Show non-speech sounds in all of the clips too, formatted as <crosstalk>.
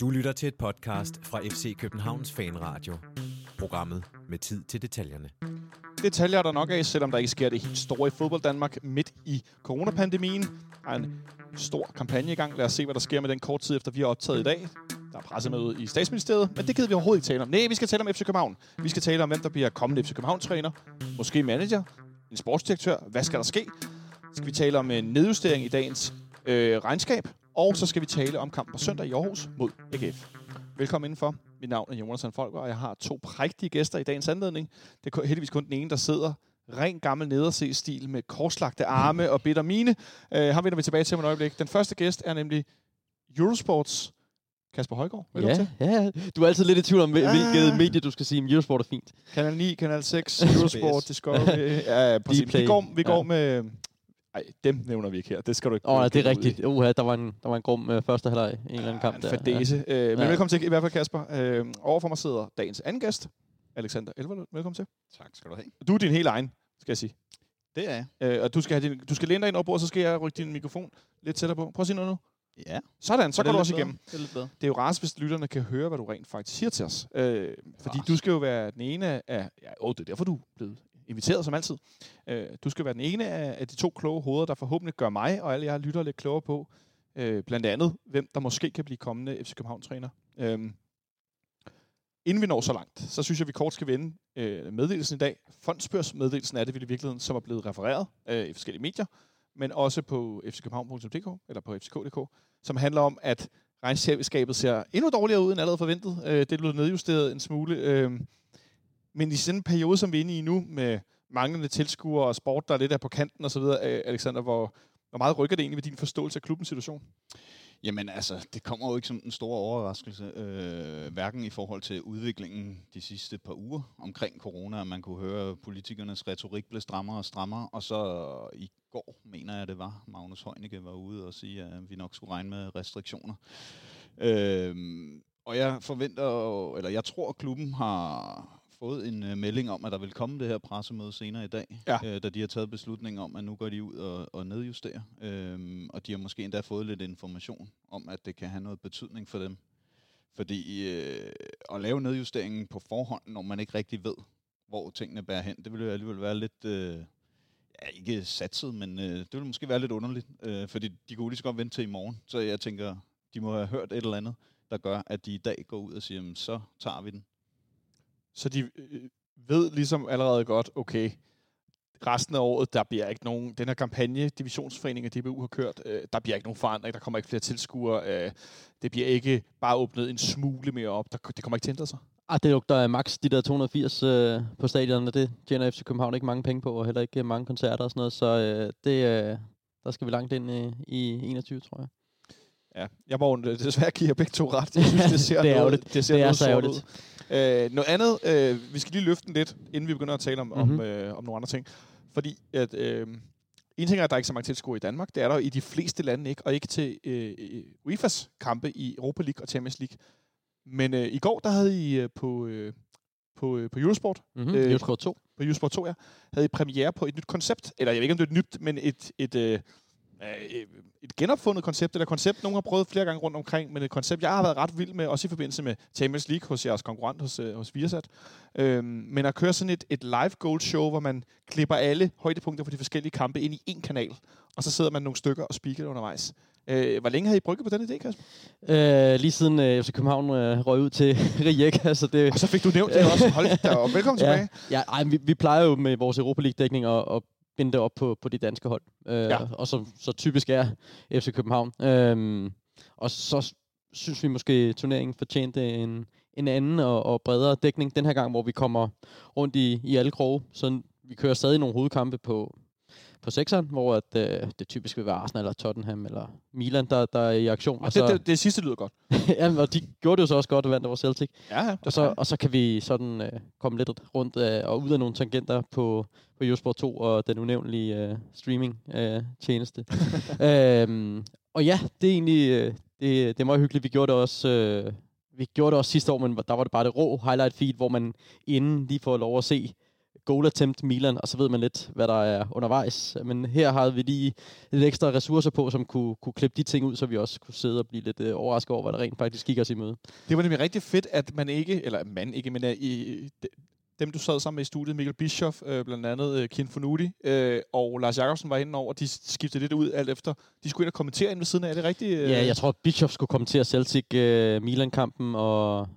Du lytter til et podcast fra FC Københavns Fanradio. Programmet med tid til detaljerne. Detaljer er der nok af, selvom der ikke sker det helt store i fodbold Danmark midt i coronapandemien. Der er en stor kampagne i gang. Lad os se, hvad der sker med den kort tid efter, vi har optaget i dag. Der er pressemøde i statsministeriet, men det gider vi overhovedet ikke tale om. Nej, vi skal tale om FC København. Vi skal tale om, hvem der bliver kommende FC København-træner. Måske manager, en sportsdirektør. Hvad skal der ske? Skal vi tale om en nedjustering i dagens øh, regnskab? Og så skal vi tale om kampen på søndag i Aarhus mod AGF. Velkommen indenfor. Mit navn er Jonas Folker, og jeg har to prægtige gæster i dagens anledning. Det er heldigvis kun den ene, der sidder ren gammel nederse-stil med korslagte arme og bitter mine. Uh, ham vender vi tilbage til om et øjeblik. Den første gæst er nemlig Eurosports Kasper Højgaard. Ja, til? ja, du er altid lidt i tvivl om, hvilket ah. medie du skal sige, men Eurosport er fint. Kanal 9, Kanal 6, <laughs> Eurosport, Discovery. <laughs> ja, præcis. Vi går, vi går ja. med Nej, dem nævner vi ikke her. Det skal du ikke. Åh, oh, det er rigtigt. Uha, der var en, der var en grum uh, første halvleg i en eller anden kamp. En fadese. Ja. Øh, men ja. velkommen til i hvert fald, Kasper. Øh, overfor mig sidder dagens anden gæst, Alexander Elverlund. Velkommen til. Tak skal du have. Du er din helt egen, skal jeg sige. Det er jeg. Øh, og du skal, have din, du skal læne dig ind over og så skal jeg rykke din mikrofon lidt tættere på. Prøv at sige noget nu. Ja. Sådan, så går du også bedre. igennem. Det er lidt bedre. Det er jo rart, hvis lytterne kan høre, hvad du rent faktisk siger til os. Øh, fordi du skal jo være den ene af... Ja, åh, det er derfor, du er blevet inviteret som altid. Øh, du skal være den ene af, af de to kloge hoveder, der forhåbentlig gør mig og alle jer lytter lidt klogere på, øh, blandt andet, hvem der måske kan blive kommende FC København-træner. Øh, inden vi når så langt, så synes jeg, at vi kort skal vende øh, meddelelsen i dag. Fondsbørsmeddelelsen er det i virkeligheden, som er blevet refereret øh, i forskellige medier, men også på fckøbenhavn.dk eller på fck.dk, som handler om, at regnskabet ser endnu dårligere ud end allerede forventet. Øh, det er blevet nedjusteret en smule. Øh, men i sådan en periode, som vi er inde i nu, med manglende tilskuere og sport, der er lidt af på kanten osv., Alexander, hvor, hvor meget rykker det egentlig ved din forståelse af klubbens situation? Jamen altså, det kommer jo ikke som en stor overraskelse, øh, hverken i forhold til udviklingen de sidste par uger omkring corona, at man kunne høre politikernes retorik blev strammere og strammere, og så i går, mener jeg det var, Magnus Heunicke var ude og sige, at vi nok skulle regne med restriktioner. Øh, og jeg forventer, eller jeg tror, at klubben har fået en uh, melding om, at der vil komme det her pressemøde senere i dag, ja. uh, da de har taget beslutning om, at nu går de ud og, og nedjusterer. Uh, og de har måske endda fået lidt information om, at det kan have noget betydning for dem. Fordi uh, at lave nedjusteringen på forhånd, når man ikke rigtig ved, hvor tingene bærer hen, det vil jo alligevel være lidt... Uh, ja, ikke satset, men uh, det vil måske være lidt underligt, uh, fordi de kunne lige så godt vente til i morgen. Så jeg tænker, de må have hørt et eller andet, der gør, at de i dag går ud og siger, så tager vi den. Så de øh, ved ligesom allerede godt, okay, resten af året, der bliver ikke nogen, den her kampagne, divisionsforeningen DBU har kørt, øh, der bliver ikke nogen forandring, der kommer ikke flere tilskuere, øh, det bliver ikke bare åbnet en smule mere op, der, det kommer ikke til at ændre sig. Ah, det lugter max de der 280 øh, på stadion, og det tjener FC København ikke mange penge på, og heller ikke mange koncerter og sådan noget, så øh, det, øh, der skal vi langt ind i, i 21, tror jeg. Ja, jeg må desværre give jer begge to ret. Jeg <laughs> synes, det ser det er noget, det ser det noget er ud. Øh, noget andet, øh, vi skal lige løfte den lidt, inden vi begynder at tale om, mm-hmm. om, mhm. øh, om nogle andre ting. Fordi at, øh, en ting er, at der er ikke så mange tilskuere i Danmark. Det er der i de fleste lande ikke, og ikke til øh, UEFA's kampe i Europa League og Champions League. Men øh, i går, der havde I øh, på, øh, på, øh, på Eurosport, mm-hmm. øh, Eurosport 2, på Eurosport 2, ja, havde I premiere på et nyt koncept. Eller jeg ved ikke, om det er et nyt, men et, et, Øh, et genopfundet koncept, eller koncept, nogen har prøvet flere gange rundt omkring, men et koncept, jeg har været ret vild med, også i forbindelse med Champions League hos jeres konkurrent hos, øh, hos Viasat. Øhm, men at køre sådan et, et live goal show, hvor man klipper alle højdepunkter for de forskellige kampe ind i én kanal, og så sidder man nogle stykker og speaker undervejs. Øh, hvor længe har I brygget på den idé, Kasper? Øh, lige siden øh, FC København øh, røg ud til <laughs> Rijek. Altså det, og så fik du nævnt det også. Hold da op. Velkommen <laughs> ja, tilbage. Ja, ej, vi, vi plejer jo med vores Europa League-dækning at, at binde det op på, på de danske hold. Øh, ja. Og så, så typisk er FC København. Øh, og så synes vi måske, at turneringen fortjente en, en anden og, og bredere dækning den her gang, hvor vi kommer rundt i, i alle kroge. Så vi kører stadig nogle hovedkampe på, på sekseren, hvor at, øh, det typisk vil være Arsenal eller Tottenham eller Milan, der, der er i aktion. Og, og så, det, det, det sidste lyder godt. <laughs> ja, og de gjorde det jo så også godt og vandt over Celtic. Ja, ja, og, så, og så kan vi sådan øh, komme lidt rundt øh, og ud af nogle tangenter på, på Eurosport 2 og den unævnlige øh, streaming-tjeneste. Øh, <laughs> øhm, og ja, det er egentlig øh, det, det er meget hyggeligt. Vi gjorde det også... Øh, vi gjorde det også sidste år, men der var det bare det rå highlight feed, hvor man inden lige får lov at se goal attempt Milan, og så ved man lidt, hvad der er undervejs. Men her har vi lige lidt ekstra ressourcer på, som kunne, kunne klippe de ting ud, så vi også kunne sidde og blive lidt øh, overrasket over, hvad der rent faktisk gik os i møde. Det var nemlig rigtig fedt, at man ikke, eller man ikke, men i, dem, du sad sammen med i studiet, Mikkel Bischoff, øh, blandt andet øh, Kin Fonuti, øh, og Lars Jakobsen var inde over, de skiftede lidt ud alt efter. De skulle ind og kommentere ind ved siden af, er det rigtigt? Øh? Ja, jeg tror, Bischoff skulle kommentere Celtic-Milan-kampen, øh, og,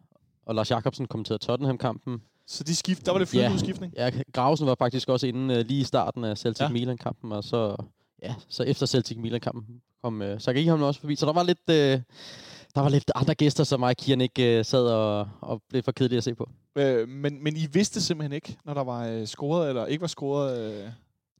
og Lars Jakobsen kommenterede Tottenham-kampen. Så de skift, der var det flydende ja, udskiftning? Ja, Grausen var faktisk også inde øh, lige i starten af Celtic-Milan-kampen, og så, ja, så efter Celtic-Milan-kampen kom øh, Sakari også forbi. Så der var lidt... Øh, der var lidt andre gæster, som mig og Kian ikke uh, sad og, og blev for kedelige at se på. Øh, men, men I vidste simpelthen ikke, når der var uh, scoret eller ikke var scoret? Uh...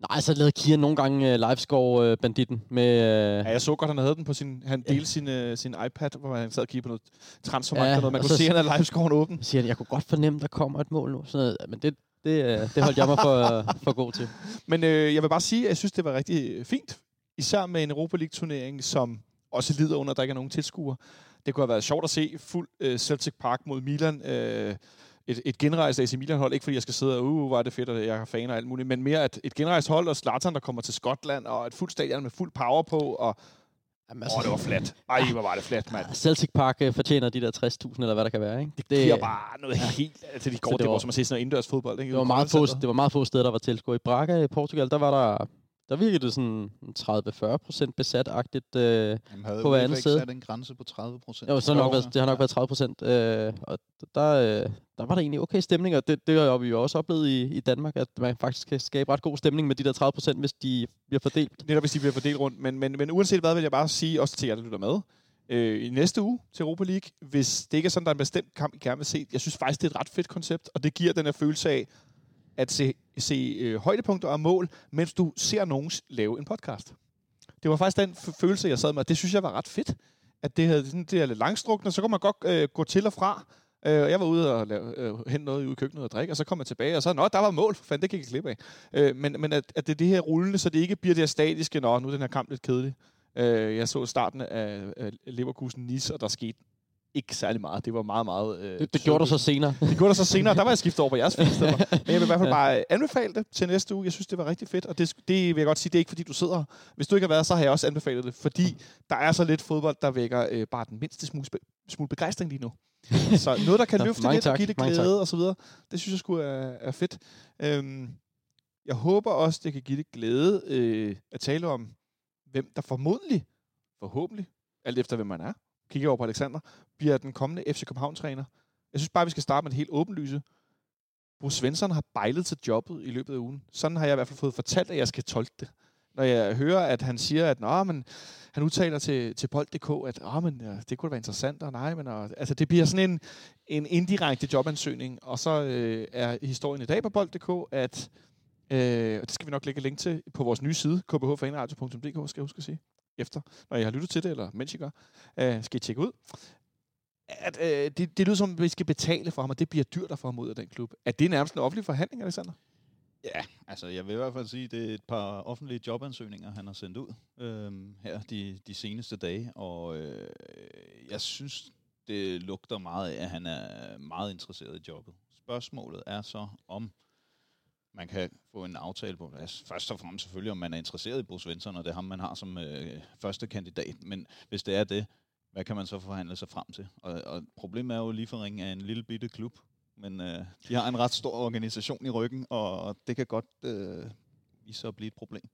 Nej, så lavede Kian nogle gange uh, livescore-banditten med... Uh... Ja, jeg så godt, han havde den på sin... Han delte sin, uh, sin iPad, hvor han sad og kiggede på noget transfermarkt ja, noget. Man kunne så, se, at han havde livescoren åben. Siger han, jeg kunne godt fornemme, der kommer et mål nu. Sådan noget. Men det, det, det holdt jeg mig for, for god til. <laughs> Men øh, jeg vil bare sige, at jeg synes, det var rigtig fint. Især med en Europa League-turnering, som også lider under, at der ikke er nogen tilskuere. Det kunne have været sjovt at se fuld uh, Celtic Park mod Milan. Uh, et, et genrejst AC Milan-hold, ikke fordi jeg skal sidde og, uh, hvor er det fedt, at jeg har faner og alt muligt, men mere et, et genrejst hold, og Zlatan, der kommer til Skotland, og et fuldt stadion med fuld power på, og Jamen, altså, Åh, det var flat. Ej, hvor var det flat, mand. Celtic Park uh, fortjener de der 60.000, eller hvad der kan være, ikke? Det, det giver bare noget helt... Altså, de går, det, det var, var som at se sådan noget indendørs fodbold, ikke? Det var, meget få, det var meget få steder, der var tilskuere. I Braga i Portugal, der var der der virkede det sådan 30-40% besat-agtigt øh, på hver andet side. Havde en grænse på 30%? Jo, så nok været, det har nok været 30%. Øh, og der, øh, der var der egentlig okay stemning, og det, det har vi jo også oplevet i, i Danmark, at man faktisk kan skabe ret god stemning med de der 30%, hvis de bliver fordelt. Netop hvis de bliver fordelt rundt. Men, men, men uanset hvad, vil jeg bare sige, også til jer, der lytter med, øh, i næste uge til Europa League, hvis det ikke er sådan, der er en bestemt kamp, I gerne vil se. Jeg synes faktisk, det er et ret fedt koncept, og det giver den her følelse af, at se, se øh, højdepunkter og mål, mens du ser nogen lave en podcast. Det var faktisk den følelse, jeg sad med, det synes jeg var ret fedt. At det, havde, sådan, det er lidt langstrukne, så kunne man godt øh, gå til og fra. Øh, jeg var ude og lave, øh, hente noget ude i køkkenet og drikke, og så kom jeg tilbage, og så, nå, der var mål, for fanden, det gik jeg klippe af. Øh, men men at, at det er det her rullende, så det ikke bliver det her statiske, nå, nu er den her kamp lidt kedelig. Øh, jeg så starten af, af Leverkusen Nis, og der skete ikke særlig meget. Det var meget, meget... Øh, det, det gjorde du så senere. det gjorde du så senere. Der var jeg skiftet over på jeres fælles <laughs> Men jeg vil i hvert fald bare anbefale det til næste uge. Jeg synes, det var rigtig fedt. Og det, det vil jeg godt sige, det er ikke fordi, du sidder Hvis du ikke har været, så har jeg også anbefalet det. Fordi der er så lidt fodbold, der vækker øh, bare den mindste smule, smule begejstring lige nu. <laughs> så noget, der kan løfte lidt tak, og give det glæde og så videre, det synes jeg skulle er, er fedt. Øhm, jeg håber også, det kan give det glæde øh, at tale om, hvem der formodentlig, forhåbentlig, alt efter hvem man er, kigger over på Alexander, bliver den kommende FC København-træner. Jeg synes bare, vi skal starte med et helt åbenlyse. Bruce Svensson har bejlet til jobbet i løbet af ugen. Sådan har jeg i hvert fald fået fortalt, at jeg skal tolke det. Når jeg hører, at han siger, at Nå, men, han udtaler til, til Bold.dk, at Åh, men, ja, det kunne være interessant, og nej, men og, altså, det bliver sådan en, en indirekte jobansøgning. Og så øh, er historien i dag på Bold.dk, at øh, og det skal vi nok lægge link til på vores nye side, kbhfanradio.dk, skal jeg huske at sige efter, når jeg har lyttet til det, eller mens I gør, øh, skal I tjekke ud. At, øh, det, det lyder som, at vi skal betale for ham, og det bliver dyrt at få ham ud af den klub. Er det nærmest en offentlig forhandling, Alexander? Ja, altså jeg vil i hvert fald sige, at det er et par offentlige jobansøgninger, han har sendt ud øh, her de, de seneste dage, og øh, jeg synes, det lugter meget af, at han er meget interesseret i jobbet. Spørgsmålet er så, om man kan få en aftale på plads. Først og fremmest selvfølgelig, om man er interesseret i Bruce Svensson, og det er ham, man har som øh, første kandidat. Men hvis det er det, hvad kan man så forhandle sig frem til? Og, og problemet er jo at Liefering er af en lille bitte klub, men øh, de har en ret stor organisation i ryggen, og, og det kan godt øh, vise sig at blive et problem.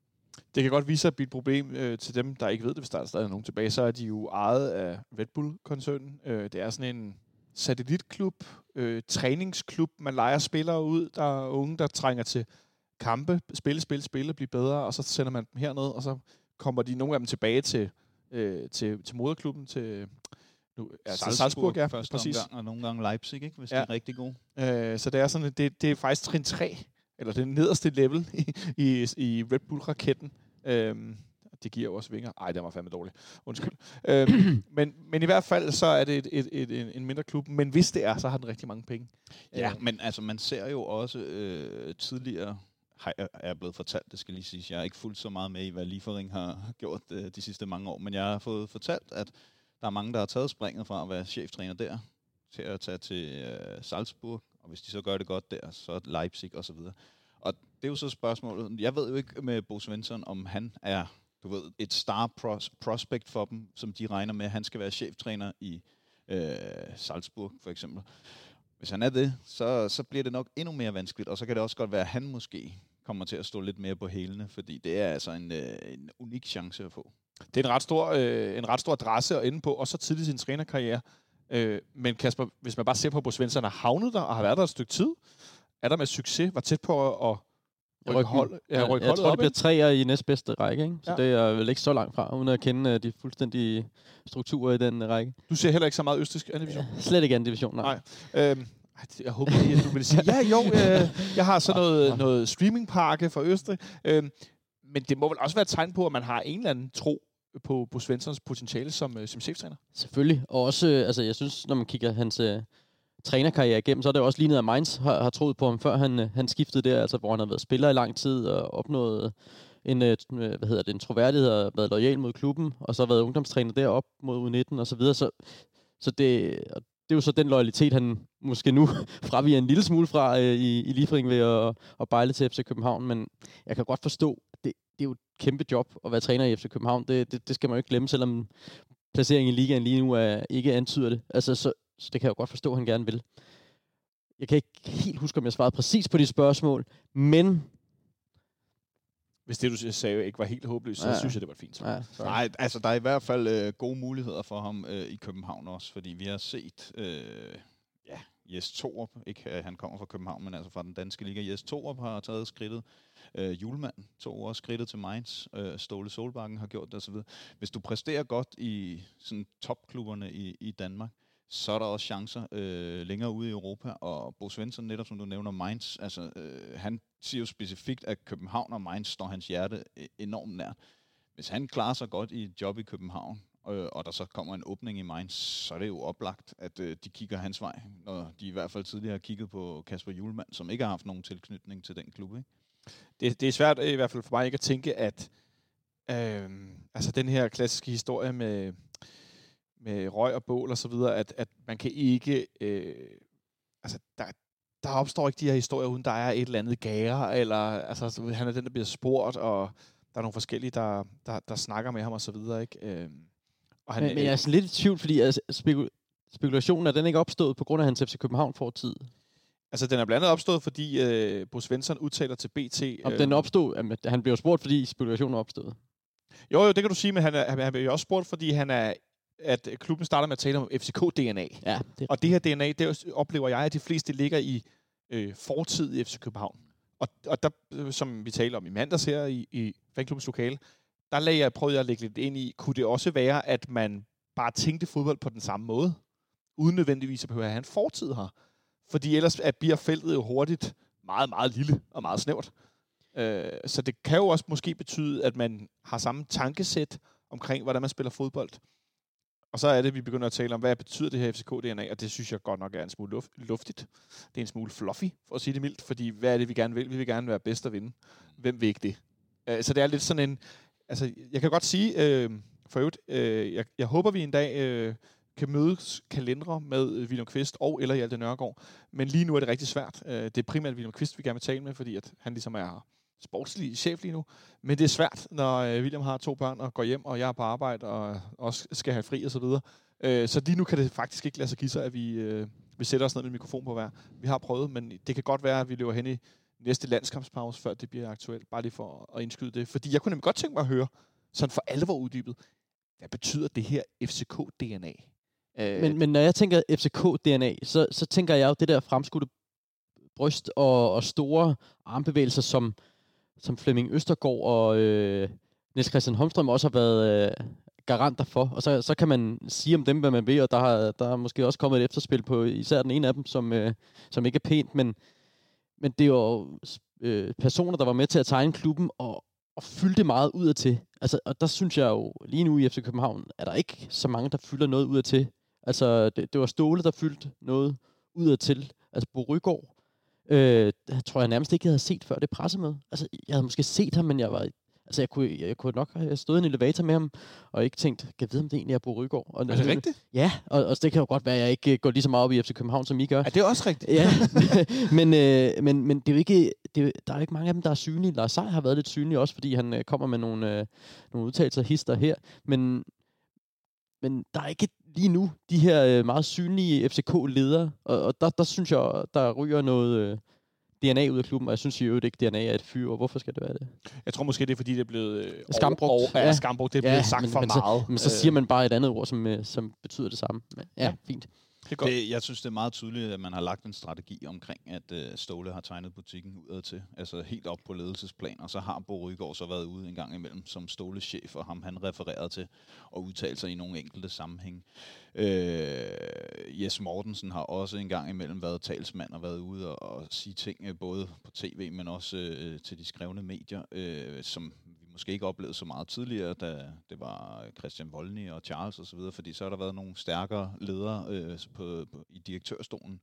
Det kan godt vise sig at blive et problem øh, til dem, der ikke ved det, hvis der er stadig nogen tilbage. Så er de jo ejet af Red Bull-koncernen. Øh, det er sådan en satellitklub, øh, træningsklub. Man leger spillere ud, der er unge, der trænger til kampe, spille, spille, spille, blive bedre, og så sender man dem herned, og så kommer de nogle af dem tilbage til, øh, til, til moderklubben, til nu, altså Salzburg, Salzburg ja, første præcis. Omgang, og nogle gange Leipzig, ikke, hvis ja. de er rigtig gode. Øh, så det er sådan, det, det er faktisk trin 3, eller det nederste level i, i, i Red Bull-raketten. Øh, det giver også vinger. Ej, det var fandme dårligt. Undskyld. øhm, <clears throat> men, men i hvert fald, så er det et, et, et, et, en mindre klub. Men hvis det er, så har den rigtig mange penge. Ja, øh. men altså, man ser jo også øh, tidligere har jeg, er blevet fortalt, det skal lige sige. Jeg er ikke fuldt så meget med i, hvad Liefering har gjort øh, de sidste mange år, men jeg har fået fortalt, at der er mange, der har taget springet fra at være cheftræner der, til at tage til øh, Salzburg, og hvis de så gør det godt der, så Leipzig og så videre. Og det er jo så spørgsmålet. Jeg ved jo ikke med Bo Svensson, om han er du ved, et star pros- prospect for dem, som de regner med, at han skal være cheftræner i øh, Salzburg for eksempel. Hvis han er det, så, så bliver det nok endnu mere vanskeligt, og så kan det også godt være, at han måske kommer til at stå lidt mere på hælene, fordi det er altså en, øh, en unik chance at få. Det er en ret stor, øh, en ret stor adresse at ende på, og så tidligt i sin trænerkarriere. Øh, men Kasper, hvis man bare ser på, at Bo Svensson har havnet der og har været der et stykke tid, er der med succes, var tæt på at, at rykke, hold, ja, rykke jeg holdet tror, det op, bliver ikke? træer i næstbedste række, ikke? så Ja. det er vel ikke så langt fra, uden at kende øh, de fuldstændige strukturer i den øh, række. Du ser heller ikke så meget østrisk anden division. Ja, slet ikke anden division, nej. Nej. Øhm, det- jeg håber lige, at du vil sige, ja jo, øh, jeg har så noget, noget streamingpakke fra Østrig. Øhm, men det må vel også være et tegn på, at man har en eller anden tro på, på Svenssons potentiale som, øh, som cheftræner. Selvfølgelig. Og også, øh, altså jeg synes, når man kigger hans øh, trænerkarriere igennem, så er det også lignet, at Mainz har, har troet på ham, før han, øh, han skiftede der, altså hvor han har været spiller i lang tid og opnået en, øh, hvad hedder det, en troværdighed og været lojal mod klubben, og så været ungdomstræner derop mod U19 og så videre. Så, så det, det er jo så den loyalitet, han måske nu <laughs> fraviger en lille smule fra øh, i, i Liefering ved at, at bejle til FC København, men jeg kan godt forstå, det, det er jo et kæmpe job at være træner i FC København. Det, det, det skal man jo ikke glemme, selvom placeringen i ligaen lige nu er, ikke antyder det. Altså, så, så det kan jeg jo godt forstå, at han gerne vil. Jeg kan ikke helt huske, om jeg svarede præcis på de spørgsmål, men... Hvis det, du sagde, ikke var helt håbløst, så Ja. synes jeg, det var et fint svar. Ja, sorry. Nej, altså der er i hvert fald øh, gode muligheder for ham øh, i København også, fordi vi har set, øh, ja, Jes Torup, ikke at han kommer fra København, men altså fra den danske liga. Jes Torup har taget skridtet. Øh, Julemand tog også skridtet til Mainz. Øh, Ståle Solbakken har gjort det osv. Hvis du præsterer godt i sådan topklubberne i, i Danmark, så er der også chancer øh, længere ude i Europa. Og Bo Svensson, netop som du nævner, Mainz, altså, øh, han siger jo specifikt, at København og Mainz står hans hjerte øh, enormt nært. Hvis han klarer sig godt i et job i København, øh, og der så kommer en åbning i Mainz, så er det jo oplagt, at øh, de kigger hans vej. Og de i hvert fald tidligere har kigget på Kasper Julemand, som ikke har haft nogen tilknytning til den klub. Ikke? det, det er svært i hvert fald for mig ikke at tænke, at øh, altså den her klassiske historie med, med røg og bål og så videre, at, at man kan ikke... Øh, altså, der, der opstår ikke de her historier, uden der er et eller andet gære, eller altså, så han er den, der bliver spurgt, og der er nogle forskellige, der, der, der snakker med ham og så videre, ikke? Øh, og han, Men, men jeg er sådan lidt i tvivl, fordi altså, spekul- spekulationen er den ikke opstået på grund af hans FC København for tid. Altså, den er blandt andet opstået, fordi øh, Bo Svensson udtaler til BT... Om øh, den opstod, jamen, han blev spurgt, fordi spekulationen er opstået. Jo, jo, det kan du sige, men han, er, han, han bliver jo også spurgt, fordi han er, at klubben starter med at tale om FCK-DNA. Ja, det Og det her DNA, det er oplever jeg, at de fleste ligger i øh, fortid i FC København. Og, og der, øh, som vi taler om i mandags her i, i fanklubbens lokale, der lagde jeg, prøvede jeg at lægge lidt ind i, kunne det også være, at man bare tænkte fodbold på den samme måde, uden nødvendigvis at behøve at have en fortid her. Fordi ellers er, bliver feltet jo hurtigt meget, meget lille og meget snævert. Øh, så det kan jo også måske betyde, at man har samme tankesæt omkring, hvordan man spiller fodbold. Og så er det, at vi begynder at tale om, hvad betyder det her FCK-DNA, og det synes jeg godt nok er en smule luft, luftigt. Det er en smule fluffy, for at sige det mildt, fordi hvad er det, vi gerne vil? Vi vil gerne være bedst at vinde. Hvem vil ikke det? Øh, så det er lidt sådan en... Altså, jeg kan godt sige, øh, for øvrigt, øh, jeg, jeg håber, vi en dag øh, kan mødes kalendere med øh, William Kvist og eller Hjalte Nørgaard, men lige nu er det rigtig svært. Øh, det er primært William Kvist, vi gerne vil tale med, fordi at han ligesom er sportslig chef lige nu. Men det er svært, når øh, William har to børn og går hjem, og jeg er på arbejde og også skal have fri og så videre. Øh, så lige nu kan det faktisk ikke lade sig give sig, at vi, øh, vi sætter os ned med mikrofon på hver. Vi har prøvet, men det kan godt være, at vi løber hen i næste landskampspause, før det bliver aktuelt. Bare lige for at indskyde det. Fordi jeg kunne nemlig godt tænke mig at høre, sådan for alvor uddybet, hvad betyder det her FCK-DNA? Øh, Men, men når jeg tænker FCK-DNA, så, så tænker jeg jo det der fremskudte bryst og, og store armbevægelser, som, som Flemming Østergaard og øh, Niels Christian Holmstrøm også har været øh, garanter for. Og så, så kan man sige om dem, hvad man vil, og der har, der er måske også kommet et efterspil på især den ene af dem, som, øh, som ikke er pænt, men, men det er jo øh, personer, der var med til at tegne klubben og, og fyldte meget ud af til. Altså, og der synes jeg jo, lige nu i FC København, er der ikke så mange, der fylder noget ud af til. Altså, det, det var Ståle, der fyldte noget ud af til. Altså, Bo Rygaard, øh, jeg tror jeg nærmest ikke, jeg havde set før det pressemøde. Altså, jeg havde måske set ham, men jeg var... Altså, jeg kunne, jeg kunne nok have stået i en elevator med ham, og ikke tænkt, kan jeg vide, om det egentlig er Bo Rygaard? Og, Er det rigtigt? Ja, og, og det kan jo godt være, at jeg ikke går lige så meget op i FC København, som I gør. Er det også rigtigt? Ja, <laughs> <laughs> men, øh, men, men det er jo ikke, det er, der er jo ikke mange af dem, der er synlige. Lars Seier har været lidt synlig, også fordi han øh, kommer med nogle, øh, nogle udtalelser hister her. Men, men der er ikke lige nu de her øh, meget synlige FCK-ledere, og, og der, der synes jeg, der ryger noget øh, DNA ud af klubben, og jeg synes i øvrigt ikke, DNA er et fyr, og hvorfor skal det være det? Jeg tror måske, det er fordi, det er blevet... Øh, Skambrugt. Over, ja, Ja. skambrugt. Det er blevet sagt men, for men meget. Så, men så siger man bare et andet ord, som, øh, som betyder det samme. Men, ja, Ja. fint det. Det, jeg synes, det er meget tydeligt, at man har lagt en strategi omkring, at øh, Ståle har tegnet butikken udad til. Altså helt op på ledelsesplan, og så har Bo Rygaard så været ude en gang imellem som Ståles chef, og ham han refererede til og udtalt sig i nogle enkelte sammenhæng. Øh, Jes Mortensen har også en gang imellem været talsmand og været ude og, og sige ting, øh, både på tv, men også øh, til de skrevne medier, øh, som måske ikke oplevet så meget tidligere, da det var Christian Volny og Charles osv., fordi så har der været nogle stærkere ledere øh, på, på, i direktørstolen.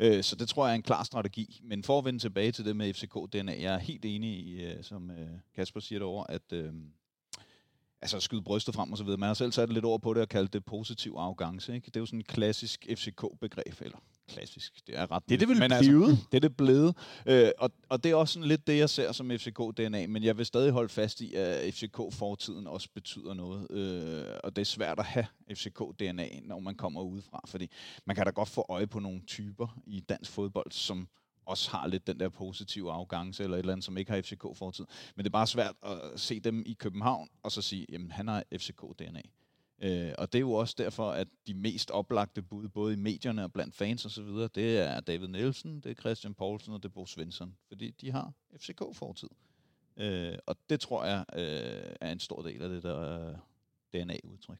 Øh, så det tror jeg er en klar strategi. Men for at vende tilbage til det med FCK-DNA, jeg er helt enig i, øh, som øh, Kasper siger derovre, at øh, altså skyde brystet frem og så videre. Man har selv sat lidt over på det og kaldt det positiv arrogance. Ikke? Det er jo sådan et klassisk FCK-begreb, eller klassisk, det er ret Det er det vel men blevet. <laughs> det er det blevet. Øh, og, og det er også sådan lidt det, jeg ser som FCK-DNA, men jeg vil stadig holde fast i, at FCK-fortiden også betyder noget. Øh, og det er svært at have FCK-DNA, når man kommer udefra, fordi man kan da godt få øje på nogle typer i dansk fodbold, som også har lidt den der positive arrogance, eller et eller andet, som ikke har FCK-fortid. Men det er bare svært at se dem i København, og så sige, jamen han har FCK-DNA. Øh, og det er jo også derfor, at de mest oplagte bud, både i medierne og blandt fans osv., det er David Nielsen, det er Christian Poulsen og det er Bo Svensson. Fordi de har FCK-fortid. Øh, og det tror jeg øh, er en stor del af det der øh, DNA-udtryk.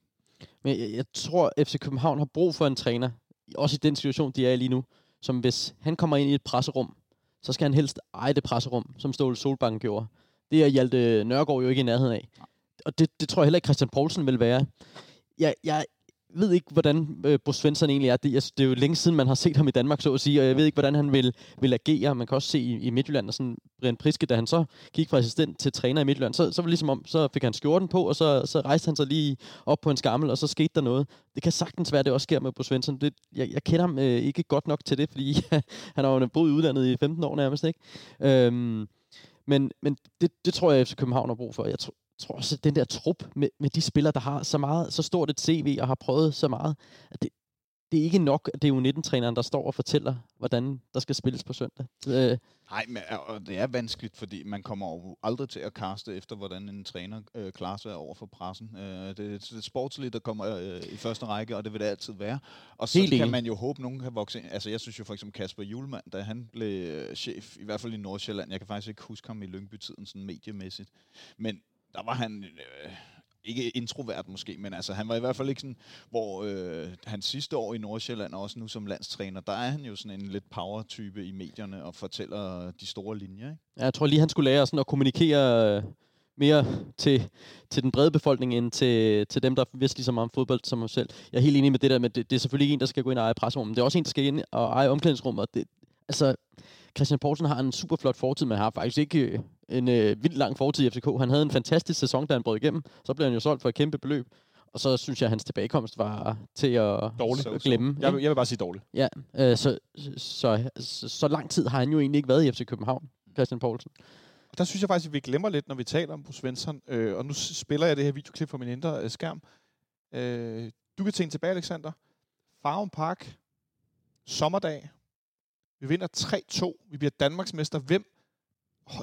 Men jeg, jeg tror, FC København har brug for en træner, også i den situation, de er i lige nu, som hvis han kommer ind i et presserum, så skal han helst eje det presserum, som Ståle Solbakken gjorde. Det er Hjalte Nørgaard jo ikke i nærheden af. Og det, det tror jeg heller ikke, Christian Poulsen vil være. Jeg, jeg ved ikke, hvordan øh, Bo Svensson egentlig er. Det, jeg, det er jo længe siden, man har set ham i Danmark, så at sige, og jeg ved ikke, hvordan han vil, vil agere. Man kan også se i, i Midtjylland, og sådan Brian Priske, da han så gik fra assistent til træner i Midtjylland, så, så var det ligesom om, så fik han skjorten på, og så, så rejste han sig lige op på en skammel, og så skete der noget. Det kan sagtens være, at det også sker med Bo Svensson. Det, jeg, jeg kender ham øh, ikke godt nok til det, fordi <laughs> han har jo boet i udlandet i 15 år nærmest, ikke? Øhm, men men det, det tror jeg, at FC København har brug for. Jeg tror, tror også, at den der trup med, med de spillere, der har så meget, så stort et CV og har prøvet så meget, at det, det er ikke nok, at det er jo 19-træneren, der står og fortæller, hvordan der skal spilles på søndag. Øh, Nej, men og det er vanskeligt, fordi man kommer jo aldrig til at kaste efter, hvordan en træner øh, klarer sig over for pressen. Øh, det, det er sportsligt, der kommer øh, i første række, og det vil det altid være. Og så Helt kan enig. man jo håbe, at nogen kan vokse ind. Altså, jeg synes jo for eksempel Kasper Julemand, da han blev øh, chef, i hvert fald i Nordsjælland, jeg kan faktisk ikke huske ham i Lyngby-tiden sådan mediemæssigt, men der var han... Øh, ikke introvert måske, men altså han var i hvert fald ikke sådan, hvor øh, hans sidste år i Nordsjælland, og også nu som landstræner, der er han jo sådan en lidt power-type i medierne og fortæller de store linjer. Ikke? Ja, jeg tror lige, han skulle lære sådan at kommunikere øh, mere til, til den brede befolkning, end til, til dem, der vidste lige så meget om fodbold som ham selv. Jeg er helt enig med det der, men det, det er selvfølgelig ikke en, der skal gå ind og eje presserummet, men det er også en, der skal ind og eje omklædningsrummet. Det, altså, Christian Poulsen har en super flot fortid, men har faktisk ikke øh, en øh, vildt lang fortid i FCK. Han havde en fantastisk sæson, da han brød igennem. Så blev han jo solgt for et kæmpe beløb. Og så synes jeg, at hans tilbagekomst var til at, Dårligt. at glemme. Jeg, vil- jeg vil bare sige dårligt. Ja, øh, så, så, så, så lang tid har han jo egentlig ikke været i FC København, Christian Poulsen. Og der synes jeg faktisk, at vi glemmer lidt, når vi taler om Bo Svensson. Øh, og nu spiller jeg det her videoklip fra min indre øh, skærm. Øh, du kan tænke tilbage, Alexander. Farum Park. Sommerdag. Vi vinder 3-2. Vi bliver Danmarksmester. Hvem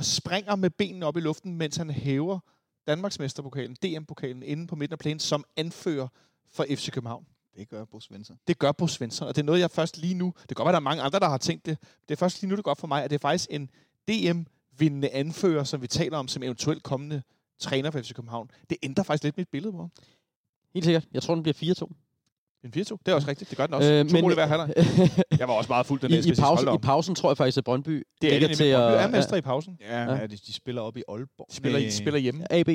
springer med benene op i luften, mens han hæver Danmarksmesterpokalen, DM-pokalen, inde på midten af planen, som anfører for FC København? Det gør Bo Svensson. Det gør Bo Svensson, og det er noget, jeg først lige nu... Det kan godt være, der er mange andre, der har tænkt det. Det er først lige nu, det går op for mig, at det er faktisk en DM-vindende anfører, som vi taler om som eventuelt kommende træner for FC København. Det ændrer faktisk lidt mit billede på. Helt sikkert. Jeg tror, den bliver 4-2. En 4-2, det er også rigtigt. Det gør den også. Øh, Øh, to mål i hver halvleg. <laughs> Jeg var også meget fuld den I, dag, i, sige. pausen, I pausen tror jeg faktisk, at Brøndby Det er ligger det til at... Brøndby er mester i pausen. Ja, Ja. ja. De, de spiller op i Aalborg. De spiller, de spiller hjemme. AB.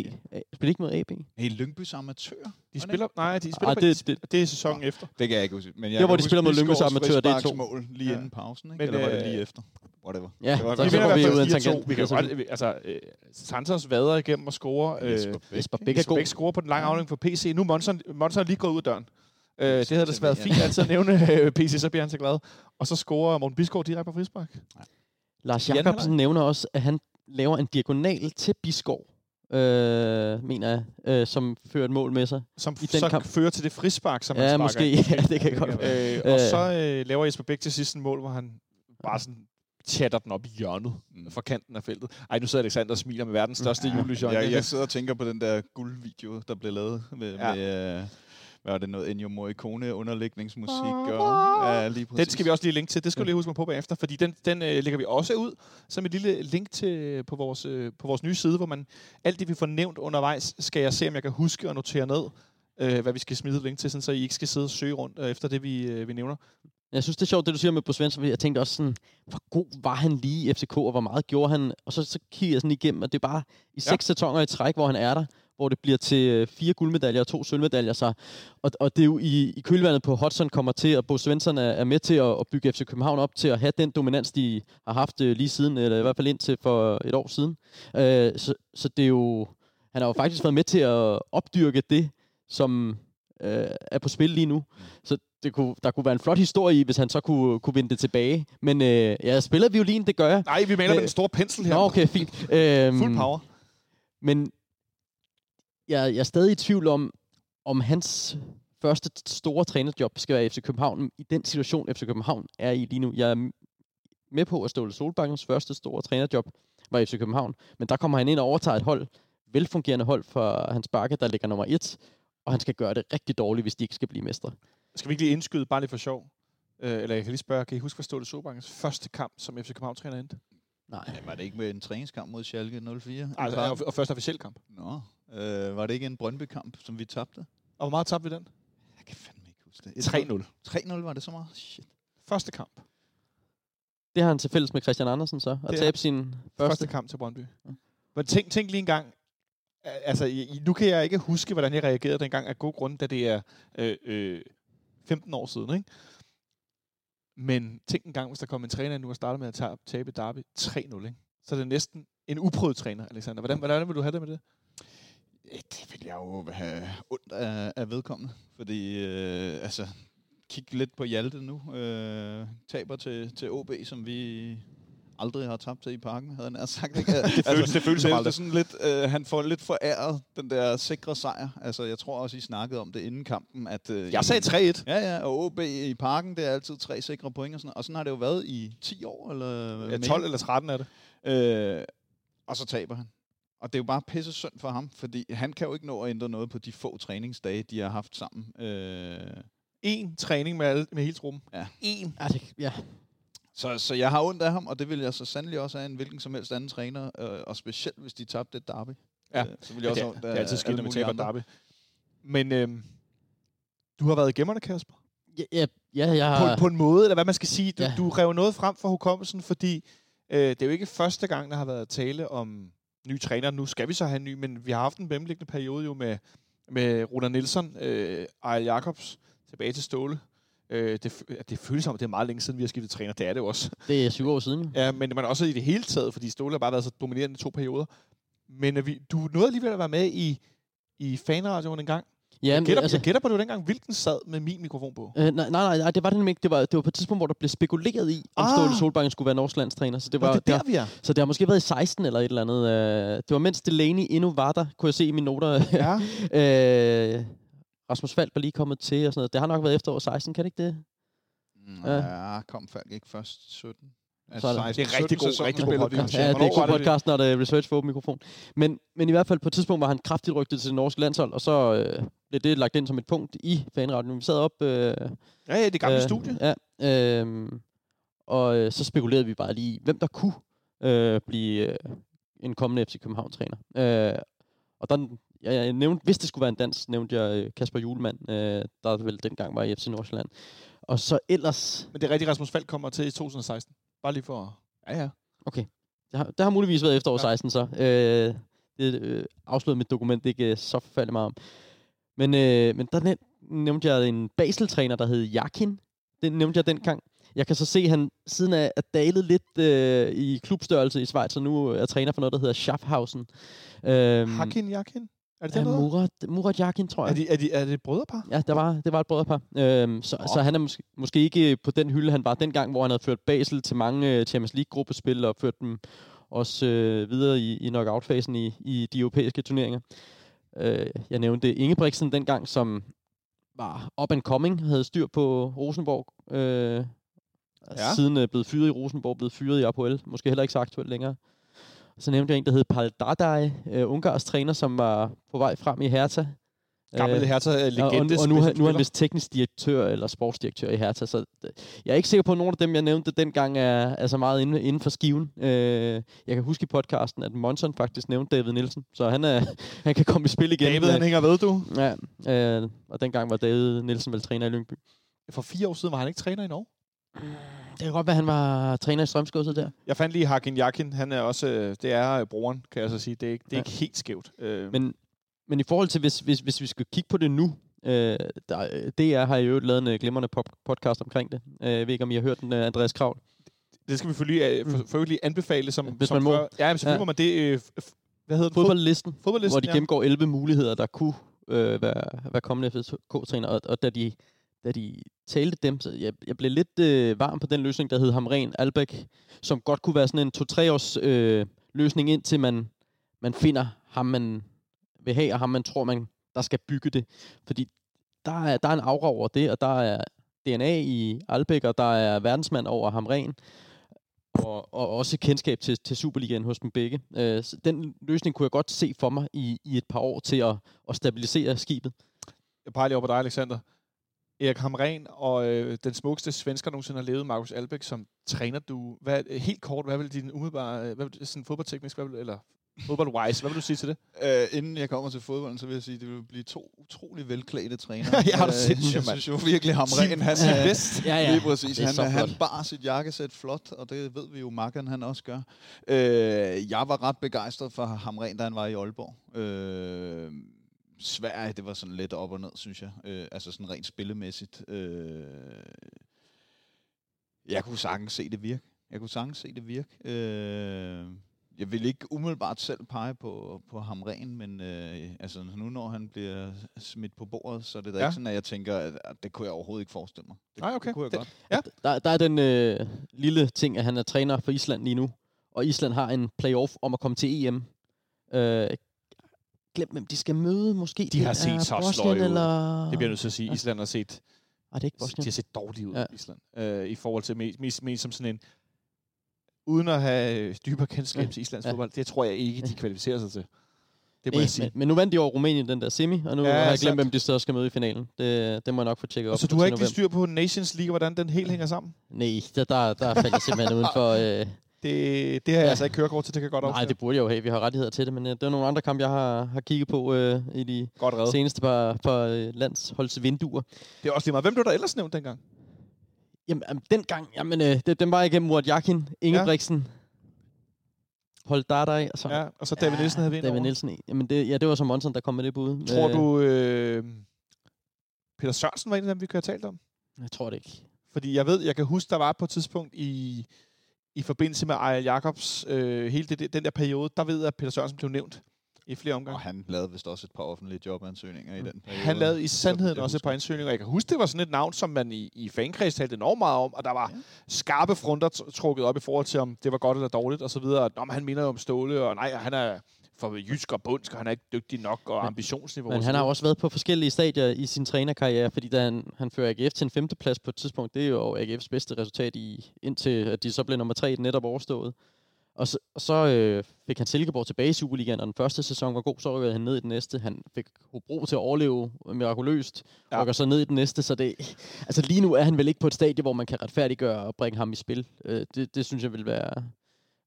Spiller ikke mod AB. Hey, Lyngbys amatør. De spiller, nej, de spiller på, det- det, det, det er sæsonen efter. Det kan jeg ikke huske. Men jeg Der, hvor kan de spiller mod Lyngbys amatør, det er to. frisparksmål lige Ja. inden pausen, ikke? Men, Eller var det øh, lige efter? whatever. Ja, Det var så i vi ud af en 4-2. tangent. Vi kan Altså, godt, vi- altså, øh, Santos vader igennem og scorer. Øh, Jesper Bæk. Er scorer på den lange afdeling for PC. Nu er Monson, er lige gået ud af døren. Øh, det havde da til været fint altid at nævne øh, PC, så bliver han så glad. Og så scorer Morten Bisgaard direkte på frispark. Lars Jacobsen nævner også, at han laver en diagonal til Biskov, øh, mener jeg, øh, som fører et mål med sig. Som I den så kamp. fører til det frispark, som han Ja, sparker måske. <laughs> Ja, det kan godt være. Øh, og Øh. så øh, laver Jesper Bæk til sidst en mål, hvor han bare sådan chatter den op i hjørnet Mm. fra kanten af feltet. Ej, nu sidder Alexander og smiler med verdens største ja, julelys. i øjnene. Jeg, jeg <laughs> sidder og tænker på den der guldvideo, der blev lavet med, Ja. ja. med øh, hvad var det, noget Ennio Morricone underlægningsmusik. Og, ja, lige præcis. Den skal vi også lige linke til. Det skal du lige huske mig på bagefter, fordi den, den øh, lægger vi også ud som et lille link til på vores, øh, på vores nye side, hvor man alt det, vi får nævnt undervejs, skal jeg se, om jeg kan huske og notere ned, øh, hvad vi skal smide link til, sådan, så I ikke skal sidde og søge rundt øh, efter det, vi, øh, vi nævner. Jeg synes, det er sjovt, det du siger med Bo Svensson, jeg tænkte også sådan, hvor god var han lige i FCK, og hvor meget gjorde han? Og så, så kigger jeg sådan igennem, og det er bare i Ja. seks sæsoner i træk, hvor han er der, hvor det bliver til øh, fire guldmedaljer og to sølvmedaljer. Så, og, og det er jo i, i kølvandet på Hudson kommer til, og Bo Svensson er, er med til at, at bygge FC København op til at have den dominans, de har haft øh, lige siden, eller i hvert fald indtil for et år siden. Øh, så, så det er jo, han har jo faktisk været med til at opdyrke det, som øh, er på spil lige nu. Så det kunne, der kunne være en flot historie i, hvis han så kunne, kunne vinde det tilbage. Men øh, jeg spiller violin, det gør jeg. Nej, vi maler Øh, med den store pensel her. Nå, okay, fint. Øhm, Fuld power. Men jeg, jeg er stadig i tvivl om, om hans første store trænerjob skal være i FC København. I den situation, FC København er i lige nu. Jeg er med på, at Ståle Solbakkens første store trænerjob var i FC København. Men der kommer han ind og overtager et hold, velfungerende hold for Hans Bakke, der ligger nummer et. Og han skal gøre det rigtig dårligt, hvis de ikke skal blive mestre. Skal vi ikke lige indskyde, bare lige for sjov? Øh, eller jeg kan lige spørge, kan I huske, hvad Ståle Sobankens første kamp som FC København-træner endte? Nej. Ja, var det ikke med en træningskamp mod Schalke 04? Altså, og, og første officiel kamp. Nå, øh, var det ikke en Brøndby-kamp, som vi tabte? Og hvor meget tabte vi den? Jeg kan fandme ikke huske det. 3-0. 3-0 var det så meget? Shit. Første kamp. Det har han til fælles med Christian Andersen så, at tabe sin Første, første. kamp til Brøndby. Ja. Men tænk, tænk lige en gang. Altså, i- nu kan jeg ikke huske, hvordan jeg reagerede dengang af god grund, da det er øh, øh, 15 år siden, ikke? Men tænk en gang, hvis der kom en træner nu og startede med at tabe, tabe Derby 3-0, ikke? Så er det næsten en uprøvet træner, Alexander. Hvordan, hvordan vil du have det med det? Ja, det vil jeg jo have ondt af, af vedkommende. Fordi, øh, altså, kig lidt på Hjalte nu. Øh, taber til, til OB, som vi aldrig har tabt til i parken, havde han sagt. Ikke? <laughs> det føles- det føles det, aldrig. sådan lidt, øh, Han får lidt foræret den der sikre sejr. Altså, jeg tror også, I snakkede om det inden kampen. At, øh, Jeg sagde 3-1. Ja, ja, og OB i parken, det er altid tre sikre point og sådan. Og sådan har det jo været i 10 år, eller Ja, mere. 12 eller 13 er det. Øh, og så taber han. Og det er jo bare pisse synd for ham, fordi han kan jo ikke nå at ændre noget på de få træningsdage, de har haft sammen. Øh, En træning med, alle, med hele truppen. Ja. En. Ja, det, ja. så, så jeg har ondt af ham, og det vil jeg så sandelig også have en hvilken som helst anden træner, øh, og specielt hvis de tabte et derby. Ja. Øh, så vil Ja, jeg det, også have ondt det er altid skidt, når vi taber. Derby. Men øhm, du har været i gemmerne, Kasper. Ja, ja, ja, jeg på, har... på en måde, eller hvad man skal sige. Du, ja. Ja. du rev noget frem for hukommelsen, fordi øh, det er jo ikke første gang, der har været tale om ny træner. Nu skal vi så have en ny, men vi har haft en mellemliggende periode jo med, med Runa Nielsen, øh, Ejl Jacobs, tilbage til Ståle. Øh, det, det føles som, at det er meget længe siden, vi har skiftet træner. Det er det jo også. Det er syv år siden. Ja, men man også i det hele taget, fordi Ståle har bare været så dominerende i to perioder. Men vi, du nåede alligevel at være med i, i fanradioen en gang. Ja, jeg, gætter, altså, jeg gætter på, at var dengang, hvilken sad med min mikrofon på. Øh, nej, nej, nej, det var det nemlig ikke. Det var, det var på et tidspunkt, hvor der blev spekuleret i, om Ah. Ståle Solbakken skulle være norsk landstræner. Så det var, det det der, vi er? så det har måske været i 16 eller et eller andet. Øh, det var mens Delaney endnu var der, kunne jeg se i mine noter. Ja. <laughs> øh, Rasmus Falk var lige kommet til og sådan noget. Det har nok været efter år 16, kan det ikke det? Ja. Ja, kom Falk ikke først 17? Så er det- Det er rigtig god- rigtig god podcast. Ja, det er var god podcast, når det er research for åben mikrofon. Men, men i hvert fald på et tidspunkt var han kraftigt rygtet til det norske landshold, og så øh, blev det lagt ind som et punkt i fanradioen. Vi sad op... Øh, Ja, ja, det gamle øh, studie. Ja, øh, og øh, så spekulerede vi bare lige, hvem der kunne øh, blive øh, en kommende FC København-træner. Øh, og der, jeg, jeg nævnte, hvis det skulle være en dans, nævnte jeg øh, Kasper Julemand, øh, der vel dengang var i FC Nordsjælland. Og så ellers... Men det er rigtigt, Rasmus Falk kommer til i 2016. Bare lige for... Ja, ja. Okay. Det har, det har muligvis været efter år Ja. 16 så. Øh, det øh, afslørede mit dokument ikke øh, så forfærdeligt meget om. Men, øh, men der næv- nævnte jeg en Basel-træner, der hed Jakin. Det nævnte jeg dengang. jeg kan så se, at han siden er, er dalet lidt øh, i klubstørrelse i Schweiz, og nu er træner for noget, der hedder Schaffhausen. Øhm, Hakin Jakin? Er det ja, den, Murat, Murat Jakin, tror jeg. Er, de, er, de, er det et brødrepar? Ja, det var, det var et brødrepar. Øhm, så, så han er måske, måske ikke på den hylde, han var dengang, hvor han havde ført Basel til mange øh, Champions League-gruppespil og ført dem også øh, videre i, i knockout-fasen i, i de europæiske turneringer. Øh, jeg nævnte Ingebrigtsen dengang, som var up and coming, havde styr på Rosenborg. Øh, ja. Siden er blevet fyret i Rosenborg, blevet fyret i Apoel. Måske heller ikke så aktuelt længere. Så nævnte jeg en, der hed Pal Dardai, øh, Ungars træner, som var på vej frem i Hertha. Gammel øh, Hertha-legende. Og, og, og nu, nu er han vist teknisk direktør eller sportsdirektør i Hertha, så øh, jeg er ikke sikker på, at nogen af dem, jeg nævnte dengang, er, er så meget inden, inden for skiven. Øh, jeg kan huske i podcasten, at Monson faktisk nævnte David Nielsen, så han, er, <laughs> han kan komme i spil igen. David, han hænger ved, du. Ja, øh, og dengang var David Nielsen vel træner i Lyngby. For fire år siden var han ikke træner i Norge? Det kan godt være, han var træner i Strømsgodset der. Jeg fandt lige Hakin Jakin. Han er også, øh, det er øh, broren, kan jeg så sige. Det er ikke, det er ja. ikke helt skævt. Øh. Men, men i forhold til, hvis, hvis, hvis vi skal kigge på det nu, øh, der, DR har jo lavet en glimrende podcast omkring det. Jeg ved ikke, om I har hørt den, Andreas Kravl. Det skal vi selvfølgelig for, for lige anbefale. Som, hvis som man må. Før. Ja, men selvfølgelig ja. må man det. hvad hedder Fodboldlisten, Fodboldlisten, hvor de ja. gennemgår 11 muligheder, der kunne øh, være, være kommende FSK-træner. Og, og da de da de talte dem, så jeg, jeg blev lidt øh, varm på den løsning, der hed Hamren Albæk, som godt kunne være sådan en to-tre års øh, løsning, indtil man, man finder ham, man vil have, og ham, man tror, man, der skal bygge det. Fordi der er, der er en aura over det, og der er DNA i Albæk, og der er verdensmand over Hamren, og, og også kendskab til, til Superligaen hos dem begge. Øh, så den løsning kunne jeg godt se for mig i, i et par år til at, at stabilisere skibet. Jeg peger lige over på dig, Alexander. Erik Hamren og øh, den smukkeste svensker nogensinde har levet, Markus Albæk, som træner du. Hvad, helt kort, hvad vil din umiddelbare, hvad vil, sådan fodboldteknisk, hvad vil, eller fodbold-wise, hvad vil du sige til det? Uh, <laughs> inden jeg kommer til fodbolden, så vil jeg sige, at det vil blive to utrolig velklædte trænere. <laughs> jeg har du set, uh, Jeg synes jo virkelig, Hamren, han er bedst. <laughs> Ja, ja. Lige præcis. Han, han bar sit jakkesæt flot, og det ved vi jo, Marken han også gør. Uh, jeg var ret begejstret for Hamren, da han var i Aalborg. Uh, Sverige, det var sådan lidt op og ned, synes jeg. Øh, altså sådan rent spillemæssigt. Øh, jeg kunne sagtens se det virke. Jeg kunne sagtens se det virke. Øh, jeg vil ikke umiddelbart selv pege på, på Hamren, men øh, altså, nu når han bliver smidt på bordet, så er det da ja. ikke sådan, at jeg tænker, at, at det kunne jeg overhovedet ikke forestille mig. Det, Nej, okay. det kunne jeg det, godt. Ja. Der, der er den øh, lille ting, at han er træner for Island lige nu, og Island har en playoff om at komme til EM. Øh, glem, hvem de skal møde. Måske de har set så sløje ud. Eller... Det bliver nødt til at sige. Ja. Island har set... Ah, det er ikke Bosnien. De har set dårligt ud, ja. Island. Øh, I forhold til mest, mest, mest som sådan en... Uden at have dybere kendskab ja. til Islands ja. fodbold, det tror jeg ikke, de kvalificerer sig til. Det må Nej, jeg sige. Men, men nu vandt de over Rumænien den der semi, og nu ja, har jeg glemt, hvem de så skal møde i finalen. Det, det må jeg nok få tjekket op. Og så du har ikke styr på Nations League, hvordan den helt hænger sammen? Nej, der, der, der faldt jeg simpelthen <laughs> uden for... Øh, det, det har jeg ja. altså ikke kørekort til, det kan godt Nej, det burde jeg jo have. Vi har rettigheder til det, men uh, det er nogle andre kampe, jeg har, har kigget på uh, i de seneste par, par uh, landsholdsvinduer. Det er også lige meget. Hvem blev der ellers nævnt dengang? Jamen, um, dengang, jamen, uh, det, den var igennem Murat Jakin, Ingebrigtsen, ja. Hold Dardai, og så... Ja, og så David ja, Nielsen havde vi David over. Nielsen, jamen det, ja, det var så Monson, der kom med det bud. Tror uh, du, øh, Peter Sørensen var en af dem, vi kunne have talt om? Jeg tror det ikke. Fordi jeg ved, jeg kan huske, der var på et tidspunkt i i forbindelse med Ejl Jacobs, øh, hele det, den der periode, der ved jeg, at Peter Sørensen blev nævnt i flere omgange. Og han lavede vist også et par offentlige jobansøgninger mm. i den periode. Han lavede i sandheden også et par ansøgninger. Jeg kan huske, det var sådan et navn, som man i, i fankreds talte enormt meget om, og der var ja. skarpe fronter trukket op i forhold til, om det var godt eller dårligt, og så videre. Nå, men han minder jo om Ståle, og nej, han er for jysk og bundsk, og han er ikke dygtig nok, og men, ambitionsniveau. Men han har også været på forskellige stadier i sin trænerkarriere, fordi da han, han fører AGF til en femteplads på et tidspunkt, det er jo AGF's bedste resultat i, indtil at de så blev nummer tre netop overstået. Og så, og så øh, fik han Silkeborg tilbage i Superligaen, og den første sæson var god, så rykkede han ned i den næste. Han fik Hobro til at overleve mirakuløst, ja. rykker så ned i den næste. Så det, altså lige nu er han vel ikke på et stadie, hvor man kan retfærdiggøre og bringe ham i spil. Øh, det, det synes jeg vil være,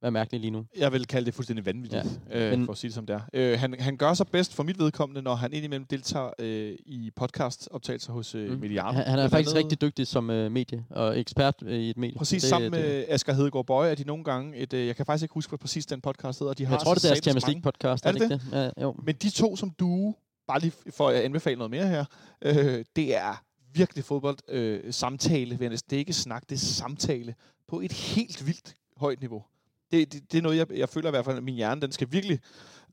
være mærkeligt lige nu. Jeg vil kalde det fuldstændig vanvittigt, ja. øh, Men, for at sige det som det er. Øh, han, han gør sig bedst for mit vedkommende, når han indimellem deltager øh, i podcast-optagelser hos øh, mm. Mediano. Han, han er faktisk andet. rigtig dygtig som øh, medie og ekspert øh, i et medie. Præcis, det, sammen det, med Asger Hedegaard Bøje er de nogle gange et, øh, jeg kan faktisk ikke huske, hvad præcis den podcast hedder. De jeg har tror, det er deres Champions League podcast. Er det det? det? Ja, jo. Men de to som du, bare lige for at anbefale noget mere her, øh, det er virkelig fodbold øh, samtale, jeg. Det er ikke snak, det er samtale på et helt vildt højt niveau. Det, det, det er noget, jeg, jeg føler i hvert fald, at min hjerne, den skal virkelig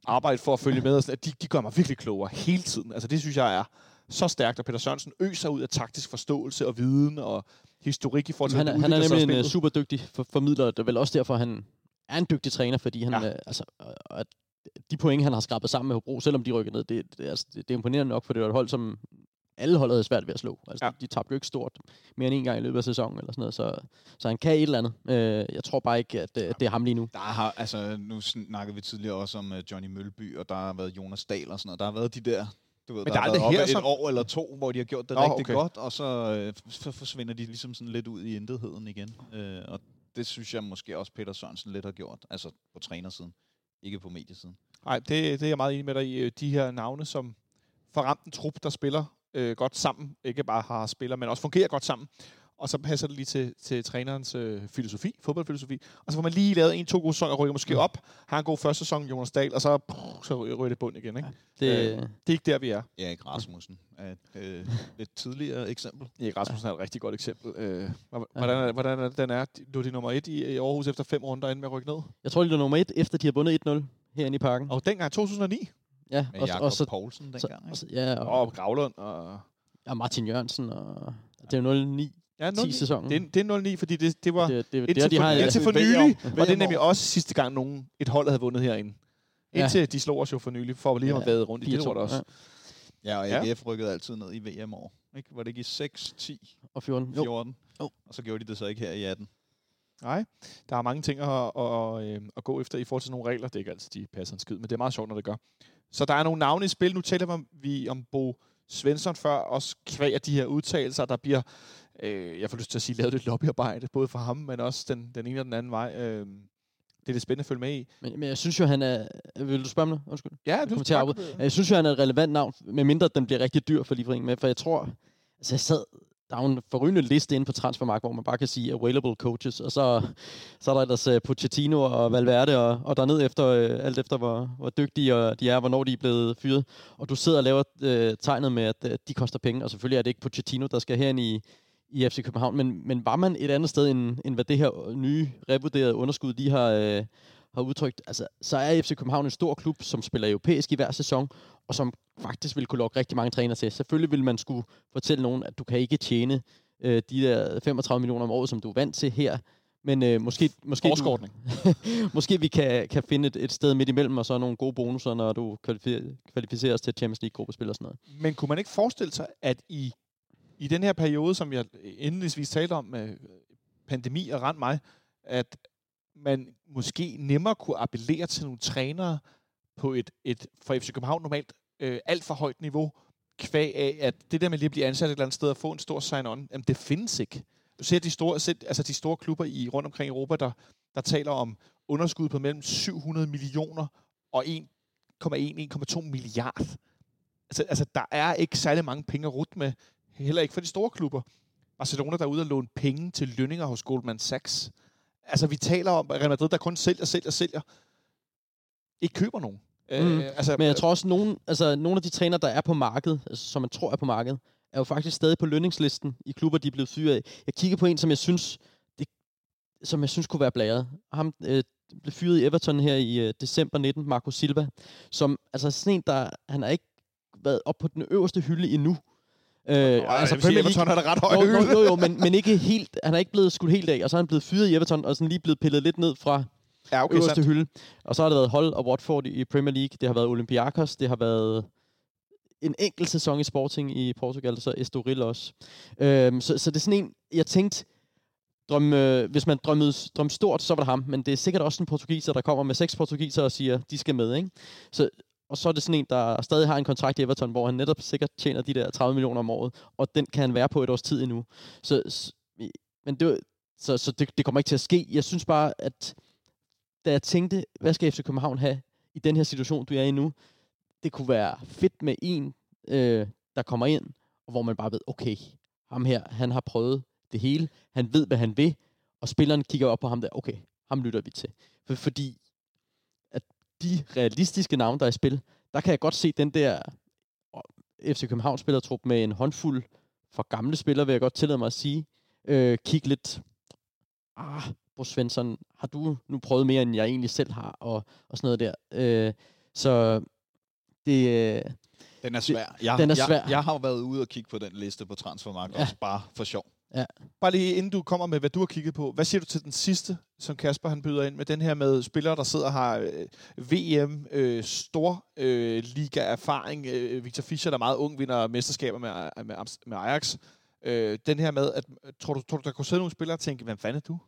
arbejde for at følge med, og sådan, at de, de gør mig virkelig klogere hele tiden. Altså det synes jeg er så stærkt, og Peter Sørensen øser ud af taktisk forståelse og viden og historik i forhold til, han, er, at han er nemlig en uh, spillet. super dygtig for, formidler, det er vel også derfor, han er en dygtig træner, fordi han, Ja. ja. altså, og- at de point, han har skrabet sammen med Hobro, selvom de rykker ned, det, det, er, altså, det, det er imponerende nok, for det var et hold, som alle hold havde svært ved at slå. Altså, Ja. de, de tabte jo ikke stort mere end en gang i løbet af sæsonen, eller sådan noget, så, så han kan et eller andet. Øh, jeg tror bare ikke, at, øh, det er ham lige nu. Der har, altså, nu snakkede vi tidligere også om uh, Johnny Mølby, og der har været Jonas Dahl og sådan noget. Der har været de der, du ved, Men der, der er har aldrig været op her, som- et år eller to, hvor de har gjort det Nå, rigtig okay. godt, og så, øh, så forsvinder de ligesom sådan lidt ud i intetheden igen. Øh, og det synes jeg måske også Peter Sørensen lidt har gjort, altså på trænersiden, ikke på mediesiden. Nej, det, det er jeg meget enig med dig i. Øh, De her navne, som får ramt en trup, der spiller øh, godt sammen, ikke bare har spiller, men også fungerer godt sammen. Og så passer det lige til, til trænerens øh, filosofi, fodboldfilosofi. Og så får man lige lavet en, to gode sæsoner, og rykker måske op, har en god første sæson, Jonas Dahl, og så, pff, så ryger det bund igen. Ikke? Det, Øh, Det er ikke der, vi er. Erik Rasmussen er et øh, lidt tidligere eksempel. Erik Rasmussen er et rigtig godt eksempel. Øh, hvor- hvordan, er, hvordan er det, den er? Nu er de nummer et i, i Aarhus efter fem runder, inden med at rykke ned. jeg tror, det er nummer et, efter de har vundet 1-0 herinde i parken. Og dengang 2009. Ja, Med og, Jakob og, så, Poulsen dengang. og, ikke? så, ja, og, Og Gravlund. Og, og Martin Jørgensen, og det er jo 09 ja, 10 09. sæsonen. Det, er- det er 09, fordi det, det var... det, det, Indtil, det, de for, har, indtil for nylig var det VM nemlig også sidste gang, nogen, et hold havde vundet herinde. Ja. Indtil de slog os jo for nylig, for lige at have Ja, været rundt i det 4-2, lort også. ja. Ja, og Ja. AGF rykkede altid ned i VM-år. Ikke? Var det ikke i 6, 10, og 14. Jo. 14? Jo. Og så gjorde de det så ikke her i 18. Nej, der er mange ting at, at, at, at gå efter i forhold til nogle regler. Det er ikke altid, de passer en skid, men det er meget sjovt, når det gør. Så der er nogle navne i spil. Nu taler vi om Bo Svensson før, også kvæg af de her udtalelser. Der bliver, øh, jeg får lyst til at sige, lavet lidt lobbyarbejde, både for ham, men også den, den ene og den anden vej. Øh, det er lidt spændende at følge med i. Men, men jeg synes jo, han er... Vil du spørge mig? Undskyld. Ja, til at afbryde. Jeg synes jo, han er et relevant navn, medmindre den bliver rigtig dyr for livringen med, for jeg tror... Altså, jeg sad... Der er jo en forrygende liste inde på Transfermarkt, hvor man bare kan sige available coaches, og så, så er der ellers uh, Pochettino og Valverde, og, og der ned efter, uh, alt efter hvor, hvor dygtige og de er, hvornår de er blevet fyret. Og du sidder og laver uh, tegnet med, at uh, de koster penge, og selvfølgelig er det ikke Pochettino, der skal herind i, i FC København, men, men var man et andet sted, end, end hvad det her nye, revurderede underskud, de har, øh, har udtrykt, altså, så er FC København en stor klub, som spiller europæisk i hver sæson, og som faktisk vil kunne lokke rigtig mange trænere til. Selvfølgelig vil man skulle fortælle nogen, at du kan ikke tjene øh, de der 35 millioner om året, som du er vant til her, men øh, måske, måske, du, <laughs> måske vi kan, kan finde et, et sted midt imellem, og så nogle gode bonusser, når du kvalificerer, kvalificeres til Champions League-gruppespil og sådan noget. Men kunne man ikke forestille sig, at i, i den her periode, som jeg indledningsvis talte om med pandemi og rent mig, at man måske nemmere kunne appellere til nogle trænere på et, et for FC København normalt øh, alt for højt niveau, kvæg af, at det der med lige at blive ansat et eller andet sted og få en stor sign-on, jamen det findes ikke. Du ser de store, altså de store klubber i rundt omkring i Europa, der, der taler om underskud på mellem 700 millioner og 1,1-1,2 milliard. Altså, altså, der er ikke særlig mange penge at rute med, heller ikke for de store klubber. Barcelona, der er ude og låne penge til lønninger hos Goldman Sachs. Altså, vi taler om at Real Madrid, der kun sælger, sælger, sælger. Ikke køber nogen. Mm. Øh, altså, Men jeg tror også, nogen, altså, nogle af de trænere, der er på markedet, altså, som man tror er på markedet, er jo faktisk stadig på lønningslisten i klubber, de er blevet fyret af. Jeg kigger på en, som jeg synes, det, som jeg synes kunne være blæret. Ham øh, blev fyret i Everton her i øh, december 19, Marco Silva, som altså sådan en, der han har ikke været op på den øverste hylde endnu. Øh, altså, Premier Everton er der ret høj jo, jo, jo, jo, men, men ikke helt, han er ikke blevet skudt helt af, og så er han blevet fyret i Everton, og sådan lige blevet pillet lidt ned fra, Ja, okay, øverste sandt. hylde. Og så har det været Hull og Watford i Premier League. Det har været Olympiakos. Det har været en enkelt sæson i Sporting i Portugal, så Estoril også. Øhm, så, så det er sådan en, jeg tænkte, drøm, øh, hvis man drømmede, drømte stort, så var det ham. Men det er sikkert også en portugiser, der kommer med seks portugiser og siger, de skal med. Ikke? Så, og så er det sådan en, der stadig har en kontrakt i Everton, hvor han netop sikkert tjener de der 30 millioner om året, og den kan han være på et års tid endnu. Så, så men det, så, så det, det kommer ikke til at ske. Jeg synes bare, at da jeg tænkte, hvad skal FC København have i den her situation, du er i nu, det kunne være fedt med en, øh, der kommer ind, og hvor man bare ved, okay, ham her, han har prøvet det hele, han ved, hvad han vil, og spilleren kigger op på ham der, okay, ham lytter vi til. For, fordi de realistiske navne, der er i spil, der kan jeg godt se den der FC København spillertrup med en håndfuld for gamle spillere, vil jeg godt tillade mig at sige, øh, kigge lidt, ah, Bo Svensson, har du nu prøvet mere, end jeg egentlig selv har, og, og sådan noget der. Øh, så det... Øh, den er svær. Jeg, den er svær. Jeg, jeg har været ude og kigge på den liste på Transfermarkt, ja. også bare for sjov. Ja. Bare lige inden du kommer med, hvad du har kigget på. Hvad siger du til den sidste, som Kasper han byder ind med? Den her med spillere, der sidder og har øh, VM, øh, stor øh, liga-erfaring. Øh, Victor Fischer, der er meget ung, vinder mesterskaber med, med, med Ajax. Øh, den her med, at tror du, tror du, der kunne sidde nogle spillere og tænke, hvad fanden er du?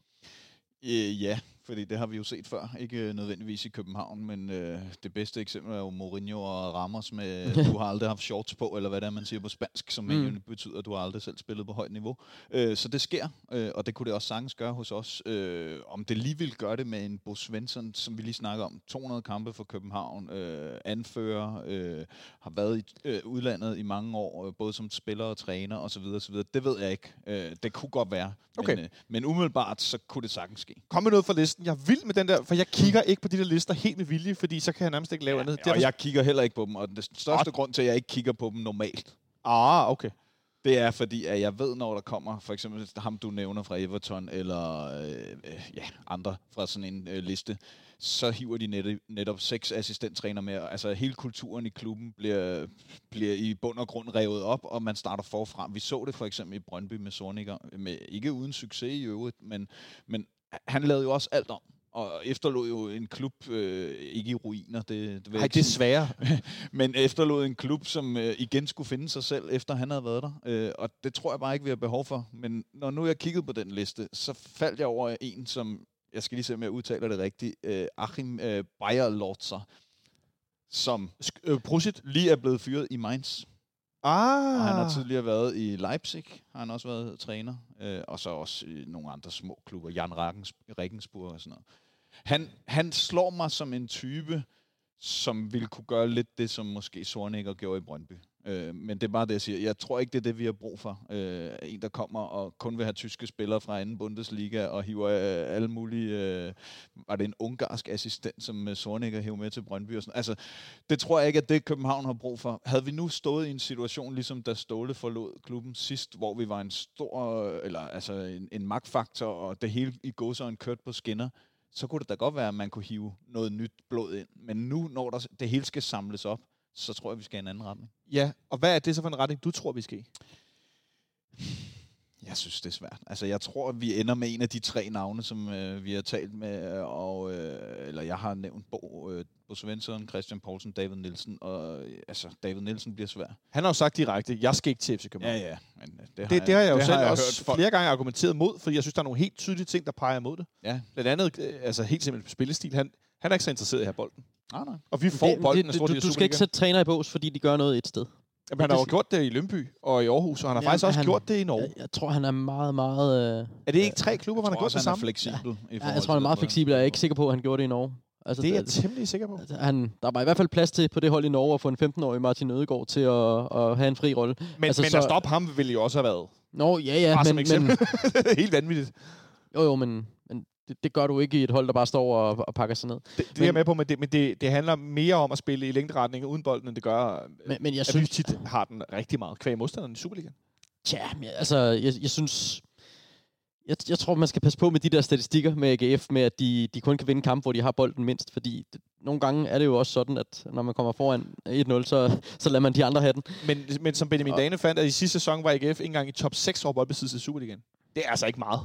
Øh, ja, fordi det har vi jo set før. Ikke øh, nødvendigvis i København, men øh, det bedste eksempel er jo Mourinho og Ramos med, <laughs> du har aldrig haft shorts på, eller hvad det er, man siger på spansk, som mm. betyder, at du har aldrig selv spillet på højt niveau. Øh, så det sker, øh, og det kunne det også sagtens gøre hos os. Øh, om det lige vil gøre det med en Bo Svensson, som vi lige snakker om, 200 kampe for København, øh, anfører, øh, har været i øh, udlandet i mange år, øh, både som spiller og træner osv. osv. Det ved jeg ikke. Øh, det kunne godt være. Okay. Men, øh, men umiddelbart, så kunne det sagtens ske. Kom med noget fra listen. Jeg er vild med den der, for jeg kigger ikke på de der lister helt med vilje, fordi så kan jeg nærmest ikke lave ja, andet. Derfor... Og jeg kigger heller ikke på dem, og den største grund til, at jeg ikke kigger på dem normalt, Ah, okay. det er fordi, at jeg ved, når der kommer for eksempel ham, du nævner fra Everton, eller øh, ja, andre fra sådan en øh, liste, så hiver de net, netop seks assistenttræner med. Altså hele kulturen i klubben bliver, bliver i bund og grund revet op, og man starter forfra. Vi så det for eksempel i Brøndby med Sorniger, med, ikke uden succes i øvrigt, men, men han lavede jo også alt om og efterlod jo en klub, øh, ikke i ruiner, det, det vil Ej, det er svære. <laughs> men efterlod en klub, som øh, igen skulle finde sig selv, efter han havde været der. Øh, og det tror jeg bare ikke, vi har behov for. Men når nu jeg kiggede på den liste, så faldt jeg over en, som, jeg skal lige se, om jeg udtaler det rigtigt, øh, Achim øh, Bayerlotzer, som øh, lige er blevet fyret i Mainz. Ah. Og han har tidligere været i Leipzig, har han også været træner, øh, og så også i nogle andre små klubber, Jan Regensburg og sådan noget. Han, han slår mig som en type, som ville kunne gøre lidt det, som måske Sornikker gjorde i Brøndby. Øh, men det er bare det, jeg siger. Jeg tror ikke, det er det, vi har brug for. Øh, en, der kommer og kun vil have tyske spillere fra anden Bundesliga og hiver øh, alle mulige... Øh, var det en ungarsk assistent, som øh, Sornikker hæver med til Brøndby? Og sådan. Altså, det tror jeg ikke, at det København har brug for. Havde vi nu stået i en situation, ligesom da Ståle forlod klubben sidst, hvor vi var en stor, eller altså en, en magtfaktor, og det hele i gåsøjne kørt på skinner, så kunne det da godt være, at man kunne hive noget nyt blod ind. Men nu, når der, det hele skal samles op, så tror jeg, vi skal i en anden retning. Ja, og hvad er det så for en retning, du tror, vi skal Jeg synes, det er svært. Altså, jeg tror, at vi ender med en af de tre navne, som øh, vi har talt med, og, øh, eller jeg har nævnt Bo, øh, Bo Svensson, Christian Poulsen, David Nielsen, og øh, altså, David Nielsen bliver svær. Han har jo sagt direkte, jeg skal ikke til FC København. Ja, ja. Men øh, det, har det, jeg, det har jeg jo det selv jeg også flere gange argumenteret mod, fordi jeg synes, der er nogle helt tydelige ting, der peger mod det. Ja. Blandt andet, øh, altså helt simpelthen spillestil. Han, han er ikke så interesseret i at have bolden. Nej, nej. Og vi får det, bolden. Det, det, du, du skal ikke sætte træner i bås, fordi de gør noget et sted. Jamen, han har jo gjort det i Lønby og i Aarhus, og han har ja, faktisk også han, gjort det i Norge. Jeg, jeg tror, han er meget, meget... Øh, er det ikke tre klubber, hvor han har gjort det samme? Jeg tror han er fleksibel. Ja, ja jeg tror, han er meget fleksibel, og jeg er ikke sikker på, at han gjorde det i Norge. Altså, det er jeg temmelig sikker på. Altså, han, der var i hvert fald plads til på det hold i Norge at få en 15-årig Martin Ødegaard til at, at have en fri rolle. Men, altså, men så, at stoppe ham ville jo også have været. Nå, ja, ja. Bare men, men, <laughs> Helt vanvittigt. Jo, jo, men, men det, det gør du ikke i et hold, der bare står og, og pakker sig ned. Det, det men, er jeg med på, men, det, men det, det handler mere om at spille i længderetning uden bolden, end det gør, men, men jeg at synes, vi tit har den rigtig meget kvæg modstanderen i Superligaen. Tja, altså, jeg, jeg synes... Jeg, jeg tror, man skal passe på med de der statistikker med AGF, med at de, de kun kan vinde kamp, hvor de har bolden mindst, fordi det, nogle gange er det jo også sådan, at når man kommer foran 1-0, så, så lader man de andre have den. Men, men som Benjamin Dane fandt, at i sidste sæson var AGF ikke engang i top 6 over boldbesiddelse i Superligaen. Det er altså ikke meget.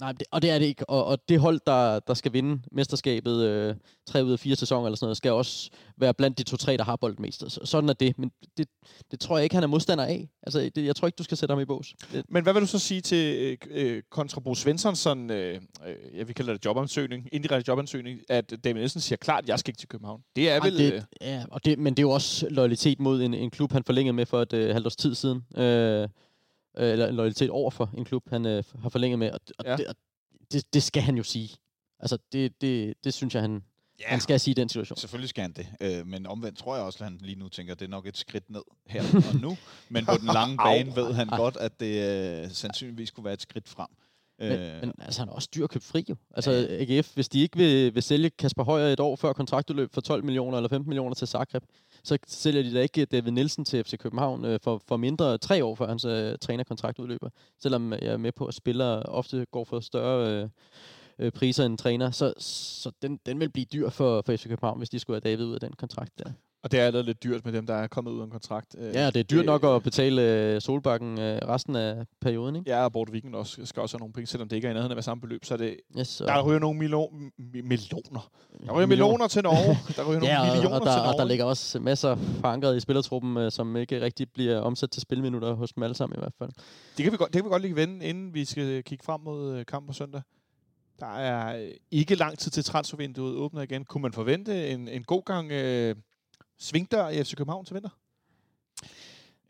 Nej, det, og det er det ikke. Og, og det hold, der, der skal vinde mesterskabet øh, tre ud af fire sæsoner eller sådan noget, skal også være blandt de to-tre, der har bolden mest. Så, sådan er det. Men det, det tror jeg ikke, han er modstander af. Altså, det, jeg tror ikke, du skal sætte ham i bås. Det. Men hvad vil du så sige til øh, øh kontra Bo Svensson, sådan, øh, øh, jeg vil kalde det jobansøgning, indirekte jobansøgning, at David Nielsen siger klart, at jeg skal ikke til København. Det er ja, vel... Det, øh, ja, og det, men det er jo også loyalitet mod en, en klub, han forlængede med for et øh, halvt års tid siden. Øh, eller en loyalitet over for en klub, han øh, har forlænget med. Og, og, ja. det, og det, det skal han jo sige. Altså, det, det, det synes jeg, han, ja, han skal sige i den situation. Selvfølgelig skal han det. Øh, men omvendt tror jeg også, at han lige nu tænker, at det er nok et skridt ned her <laughs> og nu. Men på den lange bane ved han godt, at det øh, sandsynligvis kunne være et skridt frem. Men, øh, men altså, han er også dyr at købe fri jo. Altså ja. AGF, hvis de ikke vil, vil sælge Kasper Højer et år før kontraktudløb for 12 millioner eller 15 millioner til Zagreb, så sælger de da ikke David Nielsen til FC København øh, for, for mindre tre år før hans øh, trænerkontrakt udløber. Selvom jeg er med på, at spillere ofte går for større øh, øh, priser end træner, så, så den, den vil blive dyr for, for FC København, hvis de skulle have David ud af den kontrakt der. Og det er allerede lidt dyrt med dem, der er kommet ud af en kontrakt. Øh, ja, det er dyrt nok at betale øh, Solbakken øh, resten af perioden, ikke? Ja, og Borte Viking også, skal også have nogle penge, selvom det ikke er i nærheden af samme beløb. Så det, yes, der ryger nogle millioner. Millioner. Der ryger millioner til Norge. Der ryger <laughs> ja, nogle millioner og, der, til Norge. og der ligger også masser forankret i spillertruppen, som ikke rigtig bliver omsat til spilminutter hos dem alle sammen i hvert fald. Det kan vi godt, det kan vi godt lige vende, inden vi skal kigge frem mod kamp på søndag. Der er ikke lang tid til transfervinduet åbner igen. Kunne man forvente en, en god gang øh, svingdør i FC København til vinter?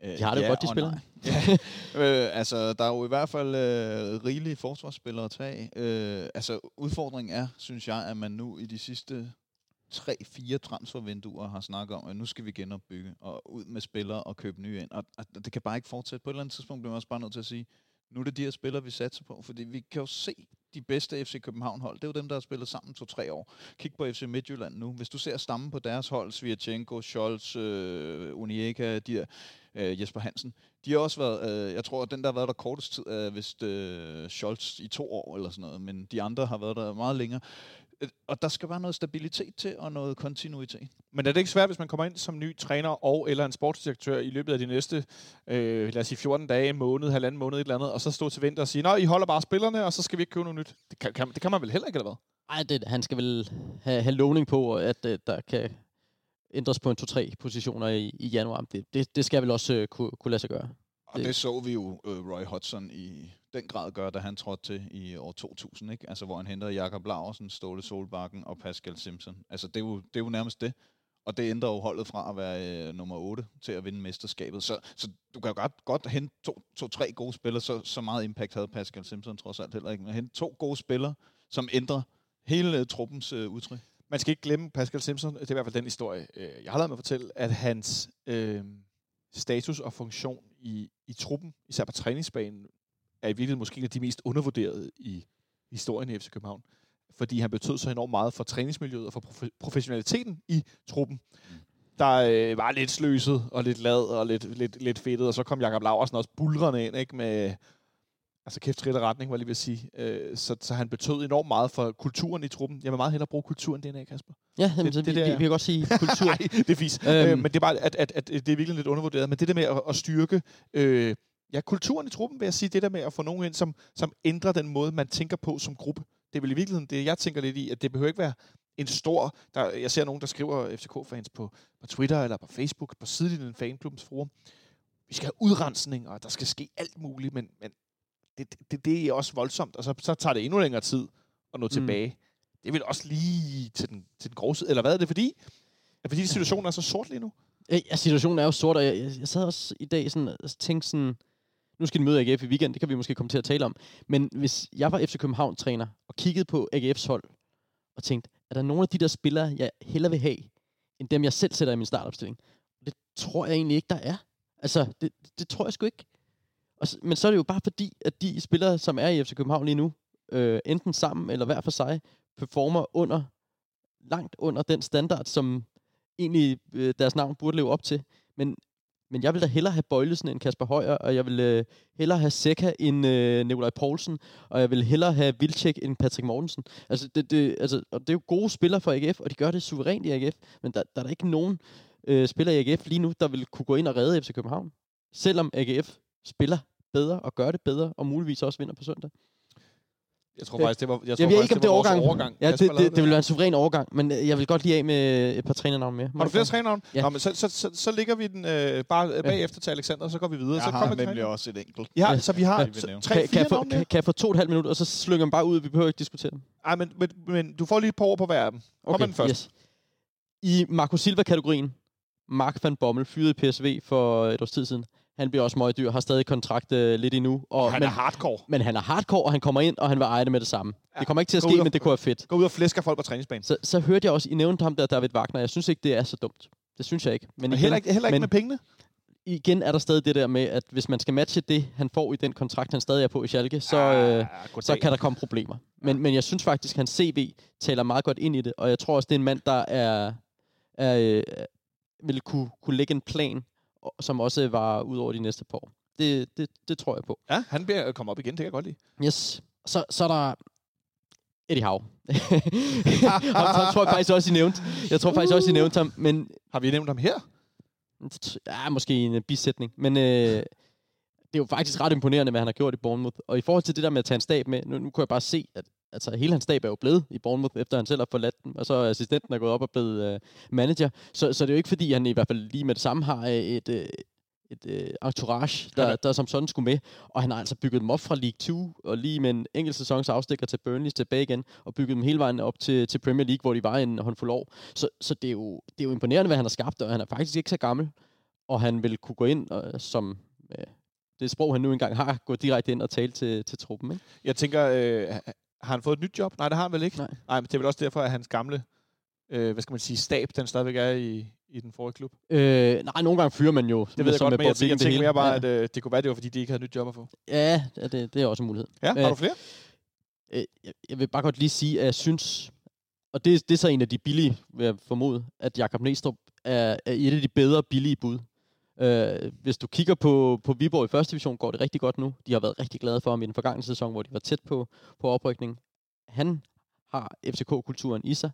De har det ja, jo godt, de spiller. <laughs> ja. øh, altså, der er jo i hvert fald øh, rigelige forsvarsspillere at tage. Øh, altså, udfordringen er, synes jeg, at man nu i de sidste tre-fire transfervinduer har snakket om, at nu skal vi genopbygge og ud med spillere og købe nye ind. Og, og det kan bare ikke fortsætte. På et eller andet tidspunkt bliver man også bare nødt til at sige, nu er det de her spillere, vi satser på, fordi vi kan jo se de bedste FC København-hold. Det er jo dem, der har spillet sammen to-tre år. Kig på FC Midtjylland nu. Hvis du ser stammen på deres hold, Svirchenko, Scholz, øh, Unieka, de der, øh, Jesper Hansen, de har også været, øh, jeg tror, at den, der har været der kortest tid, er vist øh, Scholz i to år eller sådan noget, men de andre har været der meget længere. Øh, og der skal være noget stabilitet til, og noget kontinuitet. Men er det ikke svært, hvis man kommer ind som ny træner og eller en sportsdirektør i løbet af de næste, øh, lad os sige 14 dage, måned, halvanden måned, et eller andet, og så stå til vinter og sige, nej, I holder bare spillerne, og så skal vi ikke købe noget nyt. Det kan, kan, det kan man vel heller ikke, eller hvad? Nej, det, han skal vel have, have lovning på, at uh, der kan ændres på en 2-3 positioner i, i januar. Det, det, det skal vel også uh, kunne, kunne lade sig gøre. Og det, det så vi jo uh, Roy Hodgson i den grad gøre, da han trådte til i år 2000, ikke? Altså, hvor han henter Jakob Larsen, Ståle Solbakken og Pascal Simpson. Altså, det er jo, det er jo nærmest det. Og det ændrer jo holdet fra at være øh, nummer 8 til at vinde mesterskabet. Så, så du kan jo godt, godt hente to, to, tre gode spillere. Så, så meget impact havde Pascal Simpson trods alt heller ikke. Men hente to gode spillere, som ændrer hele øh, truppens øh, udtryk. Man skal ikke glemme Pascal Simpson. Det er i hvert fald den historie, øh, jeg har lavet mig fortælle, at hans øh, status og funktion i, i truppen, især på træningsbanen, er i virkeligheden måske en af de mest undervurderede i historien i FC København. Fordi han betød så enormt meget for træningsmiljøet og for prof- professionaliteten i truppen. Der øh, var lidt sløset og lidt lad og lidt, lidt, lidt fedtet, og så kom Jakob Laversen også bulrende ind, ikke, med altså kæft trit retning, var jeg lige vil sige. Øh, så, så han betød enormt meget for kulturen i truppen. Jeg vil meget hellere bruge kulturen end det, Kasper. Ja, jamen, det, det, det vi, der... vi, vi kan godt sige kultur. <laughs> Nej, det er fisk. Øhm. Øh, men det er bare, at, at, at, det er virkelig lidt undervurderet. Men det der med at, at styrke øh, ja, kulturen i truppen, vil jeg sige, det der med at få nogen ind, som, som ændrer den måde, man tænker på som gruppe. Det er vel i virkeligheden det, jeg tænker lidt i, at det behøver ikke være en stor... Der, jeg ser nogen, der skriver FCK-fans på, på Twitter eller på Facebook, på sidelinjen fanklubbens forum. Vi skal have udrensning, og der skal ske alt muligt, men, men det, det, det er også voldsomt, og så, så tager det endnu længere tid at nå mm. tilbage. Det vil også lige til den, til den grove side. Eller hvad er det fordi? Er fordi situationen er så sort lige nu? Ja, situationen er jo sort, og jeg, jeg, jeg sad også i dag sådan, og tænkte sådan, nu skal de møde AGF i weekend, det kan vi måske komme til at tale om. Men hvis jeg var FC København-træner og kiggede på AGF's hold og tænkte, er der nogle af de der spillere, jeg hellere vil have, end dem, jeg selv sætter i min startopstilling? Det tror jeg egentlig ikke, der er. Altså, det, det tror jeg sgu ikke. Og, men så er det jo bare fordi, at de spillere, som er i FC København lige nu, øh, enten sammen eller hver for sig, performer under, langt under den standard, som egentlig øh, deres navn burde leve op til. Men men jeg vil da hellere have Bøjlesen end Kasper Højer, og jeg vil øh, hellere have Seca end øh, Nikolaj Poulsen, og jeg vil hellere have Vilcek end Patrick Mortensen. Altså, det, det, altså, og det er jo gode spillere for AGF, og de gør det suverænt i AGF, men der, der er der ikke nogen øh, spillere i AGF lige nu, der vil kunne gå ind og redde FC København. Selvom AGF spiller bedre og gør det bedre, og muligvis også vinder på søndag. Jeg tror faktisk, det var, jeg tror jeg ved faktisk, ikke, om det, var overgang. overgang. Ja, det, det, det, det vil være en suveræn overgang, men øh, jeg vil godt lige af med et par trænernavne mere. Har du flere trænernavne? Ja. Nå, men så, så, så, så ligger vi den øh, bare øh, bagefter til Alexander, og så går vi videre. Jeg så har kommer nemlig også et enkelt. Ja, så vi har ja. tre, kan, kan, jeg få, kan, kan jeg få to og et halvt minut, og så slynger man bare ud, vi behøver ikke diskutere dem? Ej, men, men, men du får lige et par ord på hver af dem. Kom okay, den først. Yes. I Marco Silva-kategorien, Mark van Bommel, fyret i PSV for et års tid siden. Han bliver også meget dyr, har stadig kontrakt øh, lidt endnu. Og, han men, er hardcore. Men han er hardcore, og han kommer ind, og han vil eje det med det samme. Ja. Det kommer ikke til at ske, men det kunne være fedt. Gå ud og flæsker folk på træningsbanen. Så, så hørte jeg også, I nævnte ham der, David Wagner. Jeg synes ikke, det er så dumt. Det synes jeg ikke. Men igen, heller ikke, heller ikke men, med pengene? igen er der stadig det der med, at hvis man skal matche det, han får i den kontrakt, han stadig er på i Schalke, så, Ah, øh, så kan der komme problemer. Men, men jeg synes faktisk, at hans CV taler meget godt ind i det, og jeg tror også, det er en mand, der er, er øh, vil kunne, kunne lægge en plan, og- som også var ud over de næste par år. Det, det, det tror jeg på. Ja, han bliver komme op igen, det kan jeg godt lide. Yes. Så, så er der Eddie Howe. <laughs> ham, ham tror jeg faktisk også, I nævnte. Jeg tror faktisk også, I nævnte ham, men Har vi nævnt ham her? Ja, måske en bisætning. Men øh, det er jo faktisk ret imponerende, hvad han har gjort i Bournemouth. Og i forhold til det der med at tage en stab med, nu, nu kunne jeg bare se, at altså, hele hans stab er jo blevet i Bournemouth, efter han selv har forladt dem, og så er assistenten er gået op og blevet øh, manager. Så, så det er jo ikke fordi, han i hvert fald lige med det samme har øh, et, øh, et øh, entourage, der, er- der som sådan skulle med. Og han har altså bygget dem op fra League 2, og lige med en enkelt sæsons afstikker til Burnley tilbage igen, og bygget dem hele vejen op til, til Premier League, hvor de var en håndfuld år. Så, så det, er jo, det er jo imponerende, hvad han har skabt, og han er faktisk ikke så gammel og han vil kunne gå ind og, som øh, det sprog, han nu engang har, gå direkte ind og tale til, til truppen. Ikke? Jeg tænker, øh, har han fået et nyt job? Nej, det har han vel ikke? Nej. Nej, men det er vel også derfor, at hans gamle, øh, hvad skal man sige, stab, den stadigvæk er i, i den forrige klub. Øh, nej, nogle gange fyrer man jo. Det ved jeg godt, men jeg, jeg tænker mere bare, ja. at øh, det kunne være, det var, fordi de ikke havde nyt job at få. Ja, ja, det, det er også en mulighed. Ja, har Øh, du flere? Øh, jeg, jeg vil bare godt lige sige, at jeg synes, og det, det er så en af de billige, vil jeg formode, at Jakob Næstrup er, er et af de bedre billige bud. Øh, hvis du kigger på, på Viborg i første division, går det rigtig godt nu. De har været rigtig glade for ham i den forgangne sæson, hvor de var tæt på, på oprykning. Han har FCK-kulturen i sig.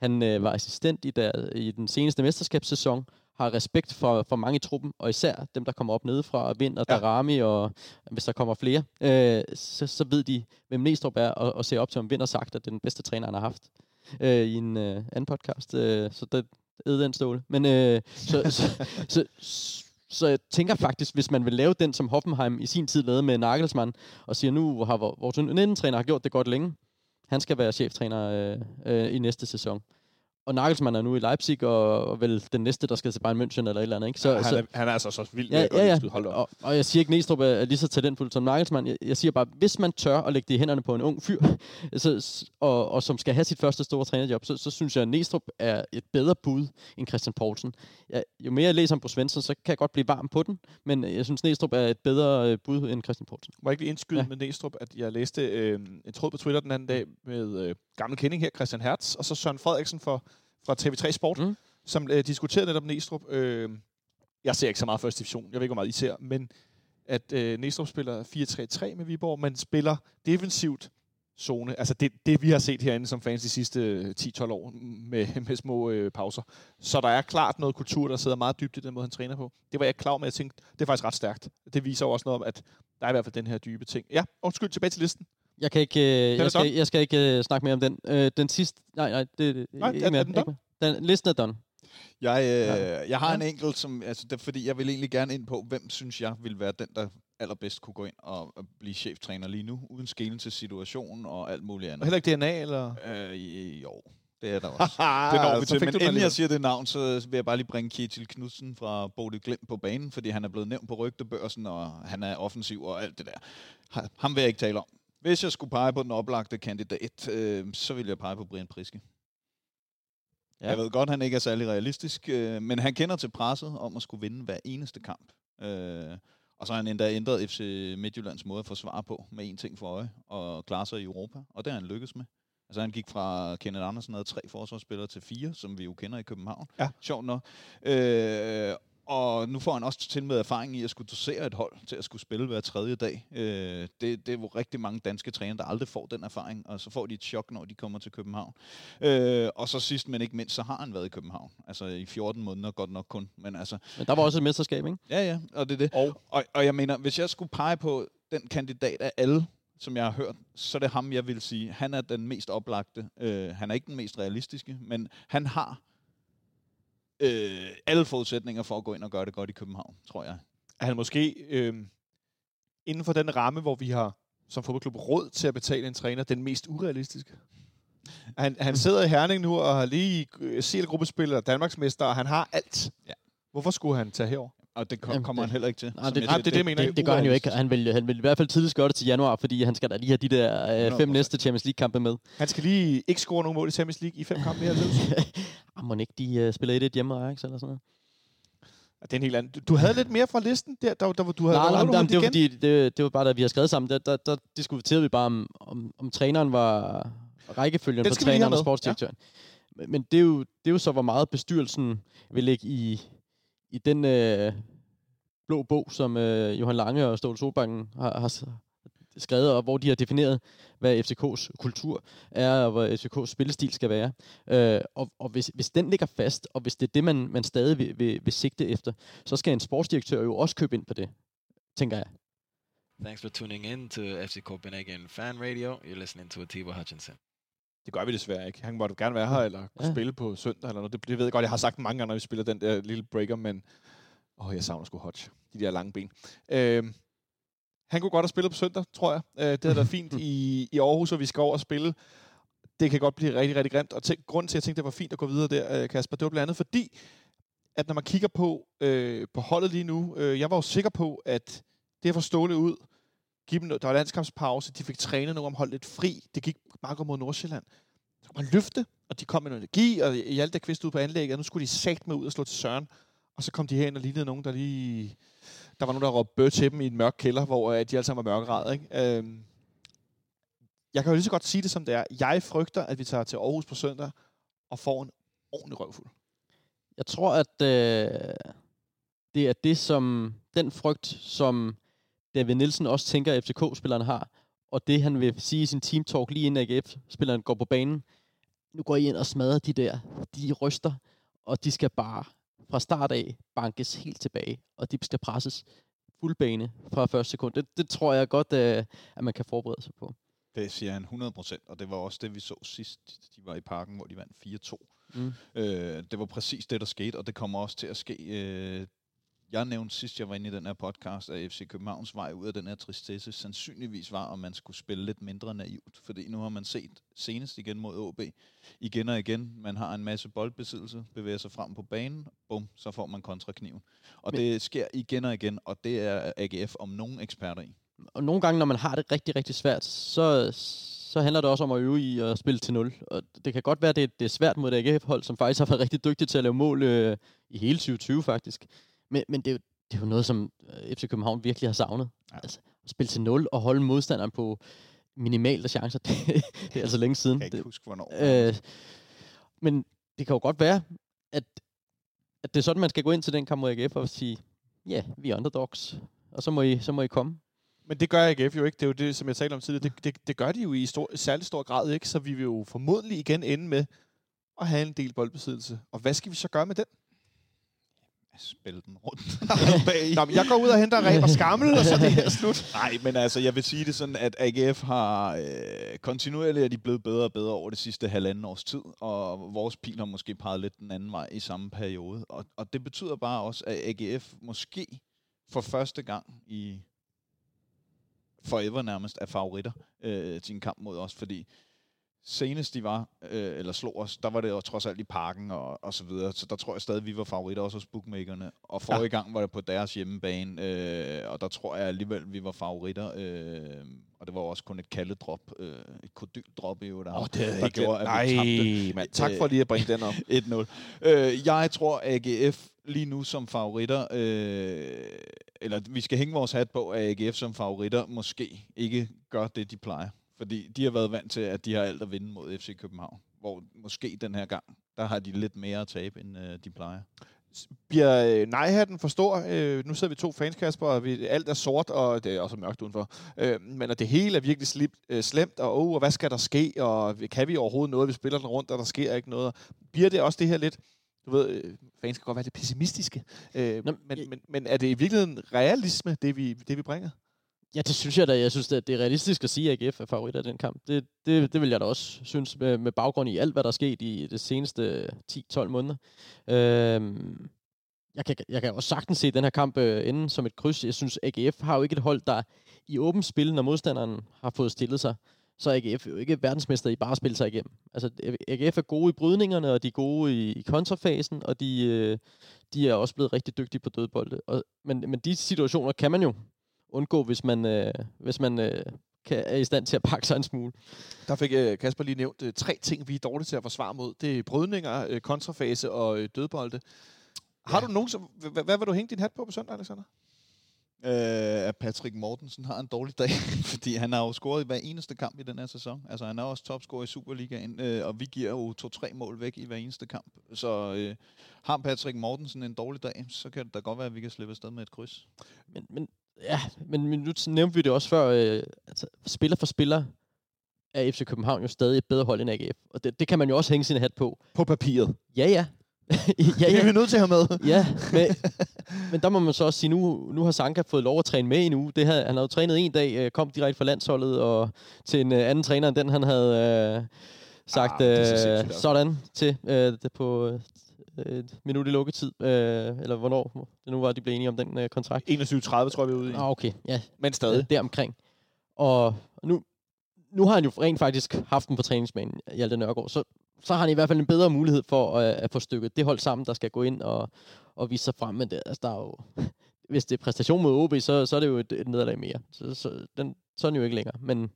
Han øh, var assistent i, der, i den seneste mesterskabssæson, har respekt for, for mange i truppen, og især dem, der kommer op nedefra, og Vind og Ja. Darami, og hvis der kommer flere, øh, så, så ved de, hvem Næstrup er, og, og ser op til, om Vind har sagt, at det er den bedste træner, han har haft øh, i en øh, anden podcast. Øh, så det æd den ståle. Men øh, så, så, så, så, så jeg tænker faktisk, hvis man vil lave den, som Hoffenheim i sin tid lavede med Nagelsmann, og siger, nu har vores 19-træner har gjort det godt længe, han skal være cheftræner øh, øh, i næste sæson. Og Nagelsmann er nu i Leipzig, og, og vel den næste, der skal til Bayern München eller et eller andet. Ikke? Så, han, så, er, han er altså så vild. Ja, ja, ja. Hold op. Og, og jeg siger ikke, Næstrup er, er lige så talentfuld som Nagelsmann. Jeg, jeg siger bare, hvis man tør at lægge det i hænderne på en ung fyr, <laughs> så, og, og som skal have sit første store trænerjob, så, så synes jeg, at Næstrup er et bedre bud end Christian Poulsen. Jeg, jo mere jeg læser om på Svensson, så kan jeg godt blive varm på den, men jeg synes, Næstrup er et bedre øh, bud end Christian Poulsen. Må jeg ikke lige indskyde ja. Ja. med Næstrup, at jeg læste øh, en tråd på Twitter den anden dag med øh, gammel kending her, Christian Hertz, og så Søren Frederiksen for, fra TV3 Sport, mm. Som øh, diskuterede netop Næstrup. Øh, jeg ser ikke så meget første division, jeg ved ikke, hvor meget I ser, men at øh, Næstrup spiller 4-3-3 med Viborg, men spiller defensivt zone. Altså det, det, vi har set herinde som fans de sidste øh, 10-12 år med, med små øh, pauser. Så der er klart noget kultur, der sidder meget dybt i den måde, han træner på. Det var jeg ikke klar over, men jeg tænkte, det er faktisk ret stærkt. Det viser jo også noget om, at der er i hvert fald den her dybe ting. Ja, undskyld, tilbage til listen. Jeg kan ikke, øh, jeg skal, jeg skal ikke øh, snakke mere om den. Øh, den sidste... Nej, nej, det, Nej, ikke er- mere, er den ikke mere. Den, listen er done. Jeg, øh, jeg har Ja. en enkelt, som, altså, det, er fordi jeg vil egentlig gerne ind på, hvem synes jeg vil være den, der allerbedst kunne gå ind og, og blive cheftræner lige nu, uden skelen til situationen og alt muligt Og andet. heller ikke DNA, eller? Øh, jo, det er der <laughs> også. Det når vi til. Men inden jeg siger det navn, så vil jeg bare lige bringe Kjetil Knudsen fra Bodø Glimt på banen, fordi han er blevet nævnt på rygtebørsen, og han er offensiv og alt det der. Ha- Ham vil jeg ikke tale om. Hvis jeg skulle pege på den oplagte kandidat, øh, så vil jeg pege på Brian Priske. Ja. Ja. Jeg ved godt, han ikke er særlig realistisk, øh, men han kender til presset om at skulle vinde hver eneste kamp. Øh, og så har han endda ændret FC Midtjyllands måde at forsvare på med én ting for øje og klare sig i Europa, og det har han lykkes med. Altså han gik fra Kenneth Andersen havde tre forsvarsspillere til fire, som vi jo kender i København. Ja. Sjovt nok. Øh, og nu får han også til med erfaring i at skulle dosere et hold til at skulle spille hver tredje dag. Øh, det, det er jo rigtig mange danske trænere, der aldrig får den erfaring, og så får de et chok, når de kommer til København. Øh, og så sidst, men ikke mindst, så har han været i København. Altså i 14 måneder, godt nok kun. Men altså, Men der var også et mesterskab, ikke? ja ja, og det er det. Og Og, og jeg mener, hvis jeg skulle pege på den kandidat af alle, som jeg har hørt, så er det ham, jeg vil sige. Han er den mest oplagte. Øh, han er ikke den mest realistiske, men han har øh, alle forudsætninger for at gå ind og gøre det godt i København, tror jeg. er han måske øh, inden for den ramme, hvor vi har som fodboldklub råd til at betale en træner, den mest urealistiske? Han, han sidder i Herning nu og har lige øh, CL-gruppespiller, Danmarksmester, og han har alt. Ja. Hvorfor skulle han tage herover? Og det kom, Jamen, kommer det- han heller ikke til. Nej, det, jeg nej, siger. det det, jeg mener. Det, det gør han jo ikke. Han vil, han vil i hvert fald tidligst gøre det til januar, fordi han skal da lige have de der øh, fem 100%. næste Champions League-kampe med. Han skal lige ikke score nogen mål i Champions League i fem kampe 90. <laughs> ah, må ikke de uh, spiller 1-1 hjemme, Ajax eller sådan noget? Det er en helt anden. Du- havde lidt mere fra listen der, der, der, du havde Nej, nej, nej, det var fordi, det, det var bare, da vi har skrevet sammen, der, der, der diskuterede vi bare, om, om, om træneren var rækkefølgen på træneren og sportsdirektøren. Ja. Men det er, jo, det er jo så, hvor meget bestyrelsen vil lægge i, i den øh, blå bog, som øh, Johan Lange og Ståle Solbakken har, har skrevet, og hvor de har defineret, hvad FCK's kultur er, og hvad FCK's spillestil skal være. Øh, og og hvis, hvis den ligger fast, og hvis det er det, man, man stadig vil, vil, vil sigte efter, så skal en sportsdirektør jo også købe ind på det, tænker jeg. Thanks for tuning in to FC Copenhagen Fan Radio. You're listening to Atiba Hutchinson. Det gør vi desværre ikke. Han måtte gerne være her, eller Ja. spille på søndag, eller noget. Det, det ved jeg godt, jeg har sagt mange gange, når vi spiller den der lille breaker, men åh, jeg savner sgu Hodge. De der lange ben. Øhm, han kunne godt have spillet på søndag, tror jeg. Øh, det havde været fint <laughs> i, i Aarhus, og vi skal over og spille. Det kan godt blive rigtig, rigtig grimt. Og tænk, grunden til, at jeg tænkte, det var fint at gå videre der, øh, Kasper, det var blandt andet fordi, at når man kigger på, øh, på holdet lige nu, øh, jeg var jo sikker på, at det at få Ståle ud, give dem noget, der var landskampspause, de fik trænet nogle om holdt lidt fri, det gik meget godt mod Nordsjælland. Så kunne man løfte, og de kom med noget energi, og Hjalte kvist ud på anlægget, og nu skulle de sagt med ud og slå til Søren. Og så kom de herind og lignede nogen, der lige... Der var nogen, der råbte bøh til dem i en mørk kælder, hvor øh, de alle sammen var mørkerede, ikke? Øhm, jeg kan jo lige så godt sige det, som det er. Jeg frygter, at vi tager til Aarhus på søndag og får en ordentlig røvfuld. Jeg tror, at øh, det er det, som den frygt, som David Nielsen også tænker, at FCK-spilleren har, og det, han vil sige i sin team talk lige inden AGF-spilleren går på banen. Nu går I ind og smadrer de der. De ryster, og de skal bare fra start af bankes helt tilbage, og de skal presses fuld bane fra første sekund. Det, det tror jeg godt, øh, at man kan forberede sig på. Det siger han 100%, og det var også det, vi så sidst. De var i parken, hvor de vandt 4-2. Mm. Øh, det var præcis det, der skete, og det kommer også til at ske. Øh, jeg nævnte sidst, jeg var inde i den her podcast, at FC Københavns vej ud af den her tristesse sandsynligvis var, om man skulle spille lidt mindre naivt. Fordi nu har man set senest igen mod OB, igen og igen, man har en masse boldbesiddelse, bevæger sig frem på banen, bum, så får man kontrakniven. Og Men- det sker igen og igen, og det er AGF om nogen eksperter i. og nogle gange, når man har det rigtig, rigtig svært, så, så handler det også om at øve i at spille til 0. Og det kan godt være, at det, det er svært mod et AGF-hold, som faktisk har været rigtig dygtige til at lave mål øh, i hele 2020 faktisk. Men, men det, er jo, det er jo noget, som øh, FC København virkelig har savnet. Ja. Altså, at spille til 0 og holde modstanderen på minimalt af chancer, <laughs> det, det er altså længe siden. Jeg kan ikke huske, hvornår. øh, men det kan jo godt være, at, at det er sådan, man skal gå ind til den kamp mod AGF og sige, ja, yeah, vi er underdogs, og så må I, så må I komme. Men det gør AGF jo ikke. Det er jo det, som jeg talte om tidligere. Det, det, det gør de jo i stor, særlig stor grad ikke, så vi vil jo formodentlig igen ende med at have en del boldbesiddelse. Og hvad skal vi så gøre med den? Spille den rundt. <laughs> Nå, men jeg går ud og henter ræb og skammel, og så er det her slut. Nej, men altså, jeg vil sige det sådan, at AGF har øh, kontinuerligt er de blevet bedre og bedre over det sidste halvanden års tid, og vores pil har måske peget lidt den anden vej i samme periode. Og, og det betyder bare også, at AGF måske for første gang i forever nærmest er favoritter øh, til en kamp mod os, fordi senest de var, øh, eller slog os, der var det jo trods alt i parken og, og så videre, så der tror jeg stadig, vi var favoritter også hos bookmakerne. Og forrige ja. gang var det på deres hjemmebane, øh, og der tror jeg alligevel, vi var favoritter, øh, og det var også kun et kaldedrop, øh, et kodyldrop i øvrigt, der, der gjorde, at vi tabte. Mand. Tak for lige at bringe den op. <laughs> 1-0. Øh, jeg tror, AGF lige nu som favoritter, øh, eller vi skal hænge vores hat på, at AGF som favoritter måske ikke gør det, de plejer. Fordi de har været vant til, at de har alt at vinde mod FC København. Hvor måske den her gang, der har de lidt mere at tabe, end øh, de plejer. Bliver øh, nej-hatten for stor? Øh, nu sidder vi to fans, Kasper, og vi, alt er sort, og det er også mørkt udenfor. Øh, men at det hele er virkelig slip, øh, slemt, og, oh, og hvad skal der ske, og kan vi overhovedet noget? Vi spiller den rundt, og der sker ikke noget. Bliver det også det her lidt, du ved, øh, fans skal godt være lidt pessimistiske, øh, Nå, men, men, men er det i virkeligheden realisme, det vi, det vi bringer? Ja, det synes jeg da. Jeg synes, at det er realistisk at sige, at AGF er favorit af den kamp. Det, det, det vil jeg da også synes med, med baggrund i alt, hvad der er sket i de seneste 10-12 måneder. Øhm, jeg, kan, jeg kan også sagtens se den her kamp øh, ende som et kryds. Jeg synes, AGF har jo ikke et hold, der i åbent spil, når modstanderen har fået stillet sig, så er AGF jo ikke verdensmester i bare at spille sig igennem. Altså, AGF er gode i brydningerne, og de er gode i, i kontrafasen, og de, øh, de er også blevet rigtig dygtige på dødbolde. Og, men, men de situationer kan man jo undgå, hvis man, øh, hvis man øh, kan, er i stand til at pakke sig en smule. Der fik øh, Kasper lige nævnt øh, tre ting, vi er dårlige til at forsvare mod. Det er brydninger, øh, kontrafase og øh, dødbolde. Har du nogen, som, hvad, hvad vil du hænge din hat på på søndag, Alexander? øh, at Patrick Mortensen har en dårlig dag, <laughs> fordi han har jo scoret i hver eneste kamp i den her sæson. Altså han er også topscorer i Superligaen, øh, og vi giver jo to-tre mål væk i hver eneste kamp. Så øh, har Patrick Mortensen en dårlig dag, så kan det da godt være, at vi kan slippe afsted med et kryds. Men, men, ja, men, men nu nævnte vi det også før. Øh, altså, spiller for spiller er FC København jo stadig et bedre hold end AGF. Og det, det kan man jo også hænge sin hat på. På papiret. Ja, ja. <laughs> ja, Ja. Vi er nødt til at have med. Ja, men, <laughs> men der må man så også sige, nu, nu har Sanka fået lov at træne med i en uge. Det havde, han havde jo trænet en dag, øh, kom direkte fra landsholdet, og til en øh, anden træner end den, han havde øh, sagt Ah, det øh, sådan til øh, det på et minut i lukketid. Øh, eller hvornår det nu var, de blev enige om den øh, kontrakt. 21.30 tror jeg, vi er ude i. Ah, okay, ja, Men stadig. øh, deromkring. Og nu, nu har han jo rent faktisk haft den på træningsbanen, Hjalte Nørgaard, så, så har han i hvert fald en bedre mulighed for at, at få stykket det hold sammen, der skal gå ind og, og vise sig frem. Men det, altså, der er jo, <laughs> hvis det er præstation mod OB, så, så er det jo et, et nederlag mere. Så, så, den, så er den jo ikke længere. Men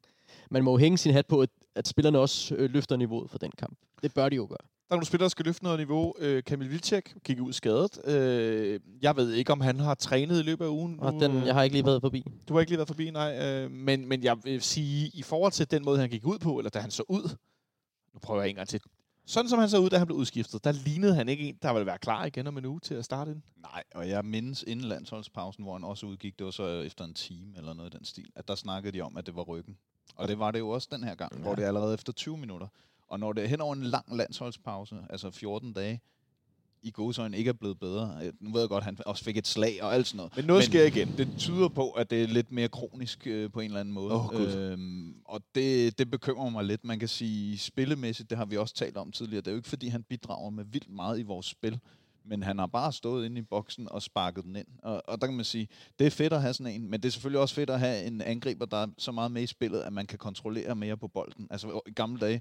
man må jo hænge sin hat på, at, at spillerne også øh, løfter niveauet for den kamp. Det bør de jo gøre. Der er nogle spillere, der skal løfte noget niveau. Øh, Kamil Vilcek gik ud skadet. Øh, jeg ved ikke, om han har trænet i løbet af ugen. Og den, øh, jeg har ikke lige været forbi. Du har ikke lige været forbi, nej. Øh, men, men jeg vil sige, i forhold til den måde, han gik ud på, eller da han så ud, nu prøver jeg en gang til. Sådan som han så ud, da han blev udskiftet, der lignede han ikke en, der ville være klar igen om en uge til at starte ind. Nej, og jeg mindes inden landsholdspausen, hvor han også udgik, det var så efter en time eller noget i den stil, at der snakkede de om, at det var ryggen. Og det var det jo også den her gang, ja. hvor det er allerede efter 20 minutter. Og når det er hen over en lang landsholdspause, altså 14 dage, i godsøjne ikke er blevet bedre. øh, Nu ved jeg godt, at han også fik et slag og alt sådan noget. Men noget sker igen. Det tyder på, at det er lidt mere kronisk øh, på en eller anden måde. Gud. øhm, og det, det bekymrer mig lidt. Man kan sige, spillemæssigt, det har vi også talt om tidligere, det er jo ikke, fordi han bidrager med vildt meget i vores spil. Men han har bare stået inde i boksen og sparket den ind. Og, og der kan man sige, det er fedt at have sådan en, men det er selvfølgelig også fedt at have en angriber, der er så meget med i spillet, at man kan kontrollere mere på bolden. Altså i gamle dage,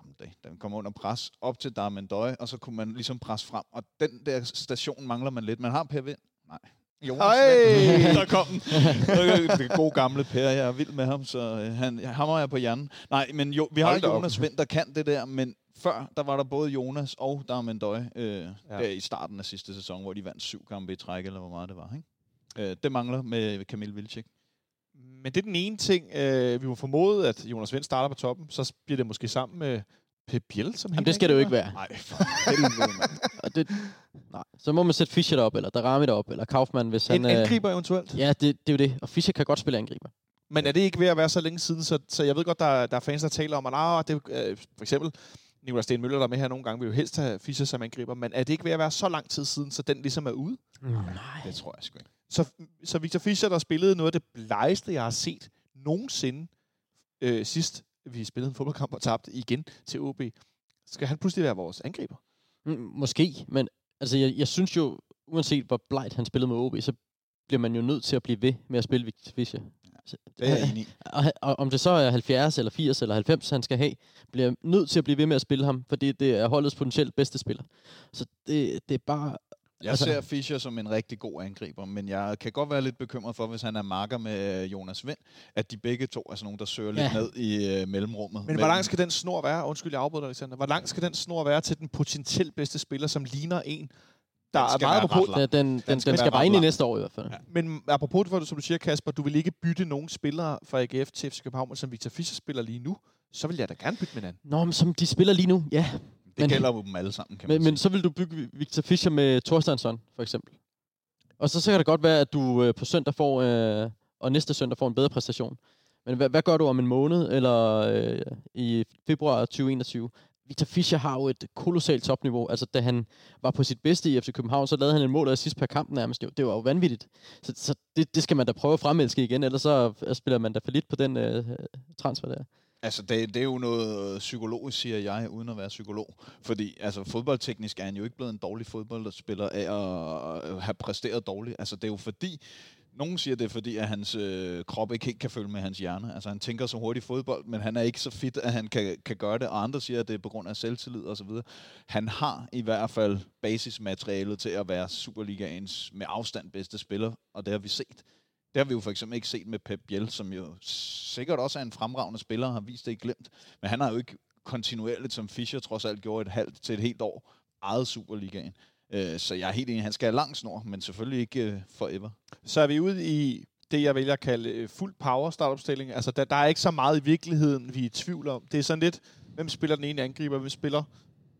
gamle dage, da man kom under pres op til Darmendøje, og så kunne man ligesom presse frem. Og den der station mangler man lidt. Man har Per Vind. Nej. Jonas. <laughs> Der kom den. Det gode gamle Per, jeg er vild med ham, så øh, han, ham har jeg på hjernen. Nej, men jo, vi har Hold. Jonas Vind, der kan det der, men før, der var der både Jonas og Darmendøje øh, ja. der i starten af sidste sæson, hvor de vandt syv kampe i træk, eller hvor meget det var. Ikke? Øh, det mangler med Kamil Vilcek. Men det er den ene ting, øh, vi må formode, at Jonas Vind starter på toppen. Så bliver det måske sammen med Pep Biel, som Jamen, det skal det jo ikke være. Nej, for <laughs> helvede, <laughs> det, nej. Så må man sætte Fischer derop, eller Darami derop, eller Kaufmann, hvis han... En øh, angriber eventuelt. Ja, det, det er jo det. Og Fischer kan godt spille angriber. Men er det ikke ved at være så længe siden, så, så jeg ved godt, der, der er fans, der taler om, at ah, det, øh, for eksempel Nicolai Sten Møller, der er med her nogle gange, vil jo helst have Fischer som angriber, men er det ikke ved at være så lang tid siden, så den ligesom er ude? Nej. Det tror jeg sgu ikke. Så, så Victor Fischer, der spillede noget af det blegeste, jeg har set nogensinde øh, sidst, vi spillede en fodboldkamp og tabte igen til OB, skal han pludselig være vores angriber? Mm, Måske, men altså, jeg, jeg synes jo, uanset hvor blegt han spillede med OB, så bliver man jo nødt til at blive ved med at spille Victor Fischer. Altså, Det er jeg enig og, og om det så er 70 eller 80 eller 90, han skal have, bliver nødt til at blive ved med at spille ham, fordi det er holdets potentielt bedste spiller. Så det, det er bare... Jeg Altså- ser Fischer som en rigtig god angriber, men jeg kan godt være lidt bekymret for, hvis han er marker med øh, Jonas Vind, at de begge to er sådan nogle, der søger lidt Ja. ned i øh, mellemrummet. Men hvor lang skal den snor være? Undskyld, jeg afbryder Alexander. Hvor lang skal den snor være til den potentielt bedste spiller, som ligner en, der Den er skal meget apropos, ret lang. Den, den, den, den skal skal, være bare ind i næste år i hvert fald. Ja. Men apropos det, som du siger, Kasper, du vil ikke bytte nogen spillere fra AGF til FC København, som Victor Fischer spiller lige nu, så vil jeg da gerne bytte med hinanden. Nå, men som de spiller lige nu, ja. Det Men- gælder jo dem alle sammen, kan man Men, men så vil du bygge Victor Fischer med Thorsteinsson, for eksempel. Og så, så kan det godt være, at du øh, på søndag får, øh, og næste søndag får en bedre præstation. Men hvad, hvad gør du om en måned, eller øh, i februar 2021? Victor Fischer har jo et kolossalt topniveau. Altså, da han var på sit bedste i FC København, så lavede han en mål og assist per kamp nærmest. Det var jo vanvittigt. Så, så det, det skal man da prøve at fremelske igen, ellers så øh, spiller man da for lidt på den øh, transfer der. Altså, det, det er jo noget øh, psykologisk, siger jeg, uden at være psykolog. Fordi altså, fodboldteknisk er han jo ikke blevet en dårlig fodboldspiller af at, øh, have præsteret dårligt. Altså, det er jo fordi, nogen siger det er fordi, at hans øh, krop ikke helt kan følge med hans hjerne. Altså, han tænker så hurtigt fodbold, men han er ikke så fit, at han kan, kan gøre det. Og andre siger, at det er på grund af selvtillid og så videre. Han har i hvert fald basismaterialet til at være Superligaens med afstand bedste spiller, og det har vi set. Det har vi jo for eksempel ikke set med Pep Biel, som jo sikkert også er en fremragende spiller, har vist det i glemt. Men han har jo ikke kontinuerligt, som Fischer trods alt gjorde et halvt til et helt år, ejet Superligaen. Øh, så jeg er helt enig, han skal have lang snor, men selvfølgelig ikke øh, forever. Så er vi ude i det, jeg vælger at kalde øh, fuld power startopstilling. Altså, der, der er ikke så meget i virkeligheden, vi er i tvivl om. Det er sådan lidt, hvem spiller den ene angriber, hvem spiller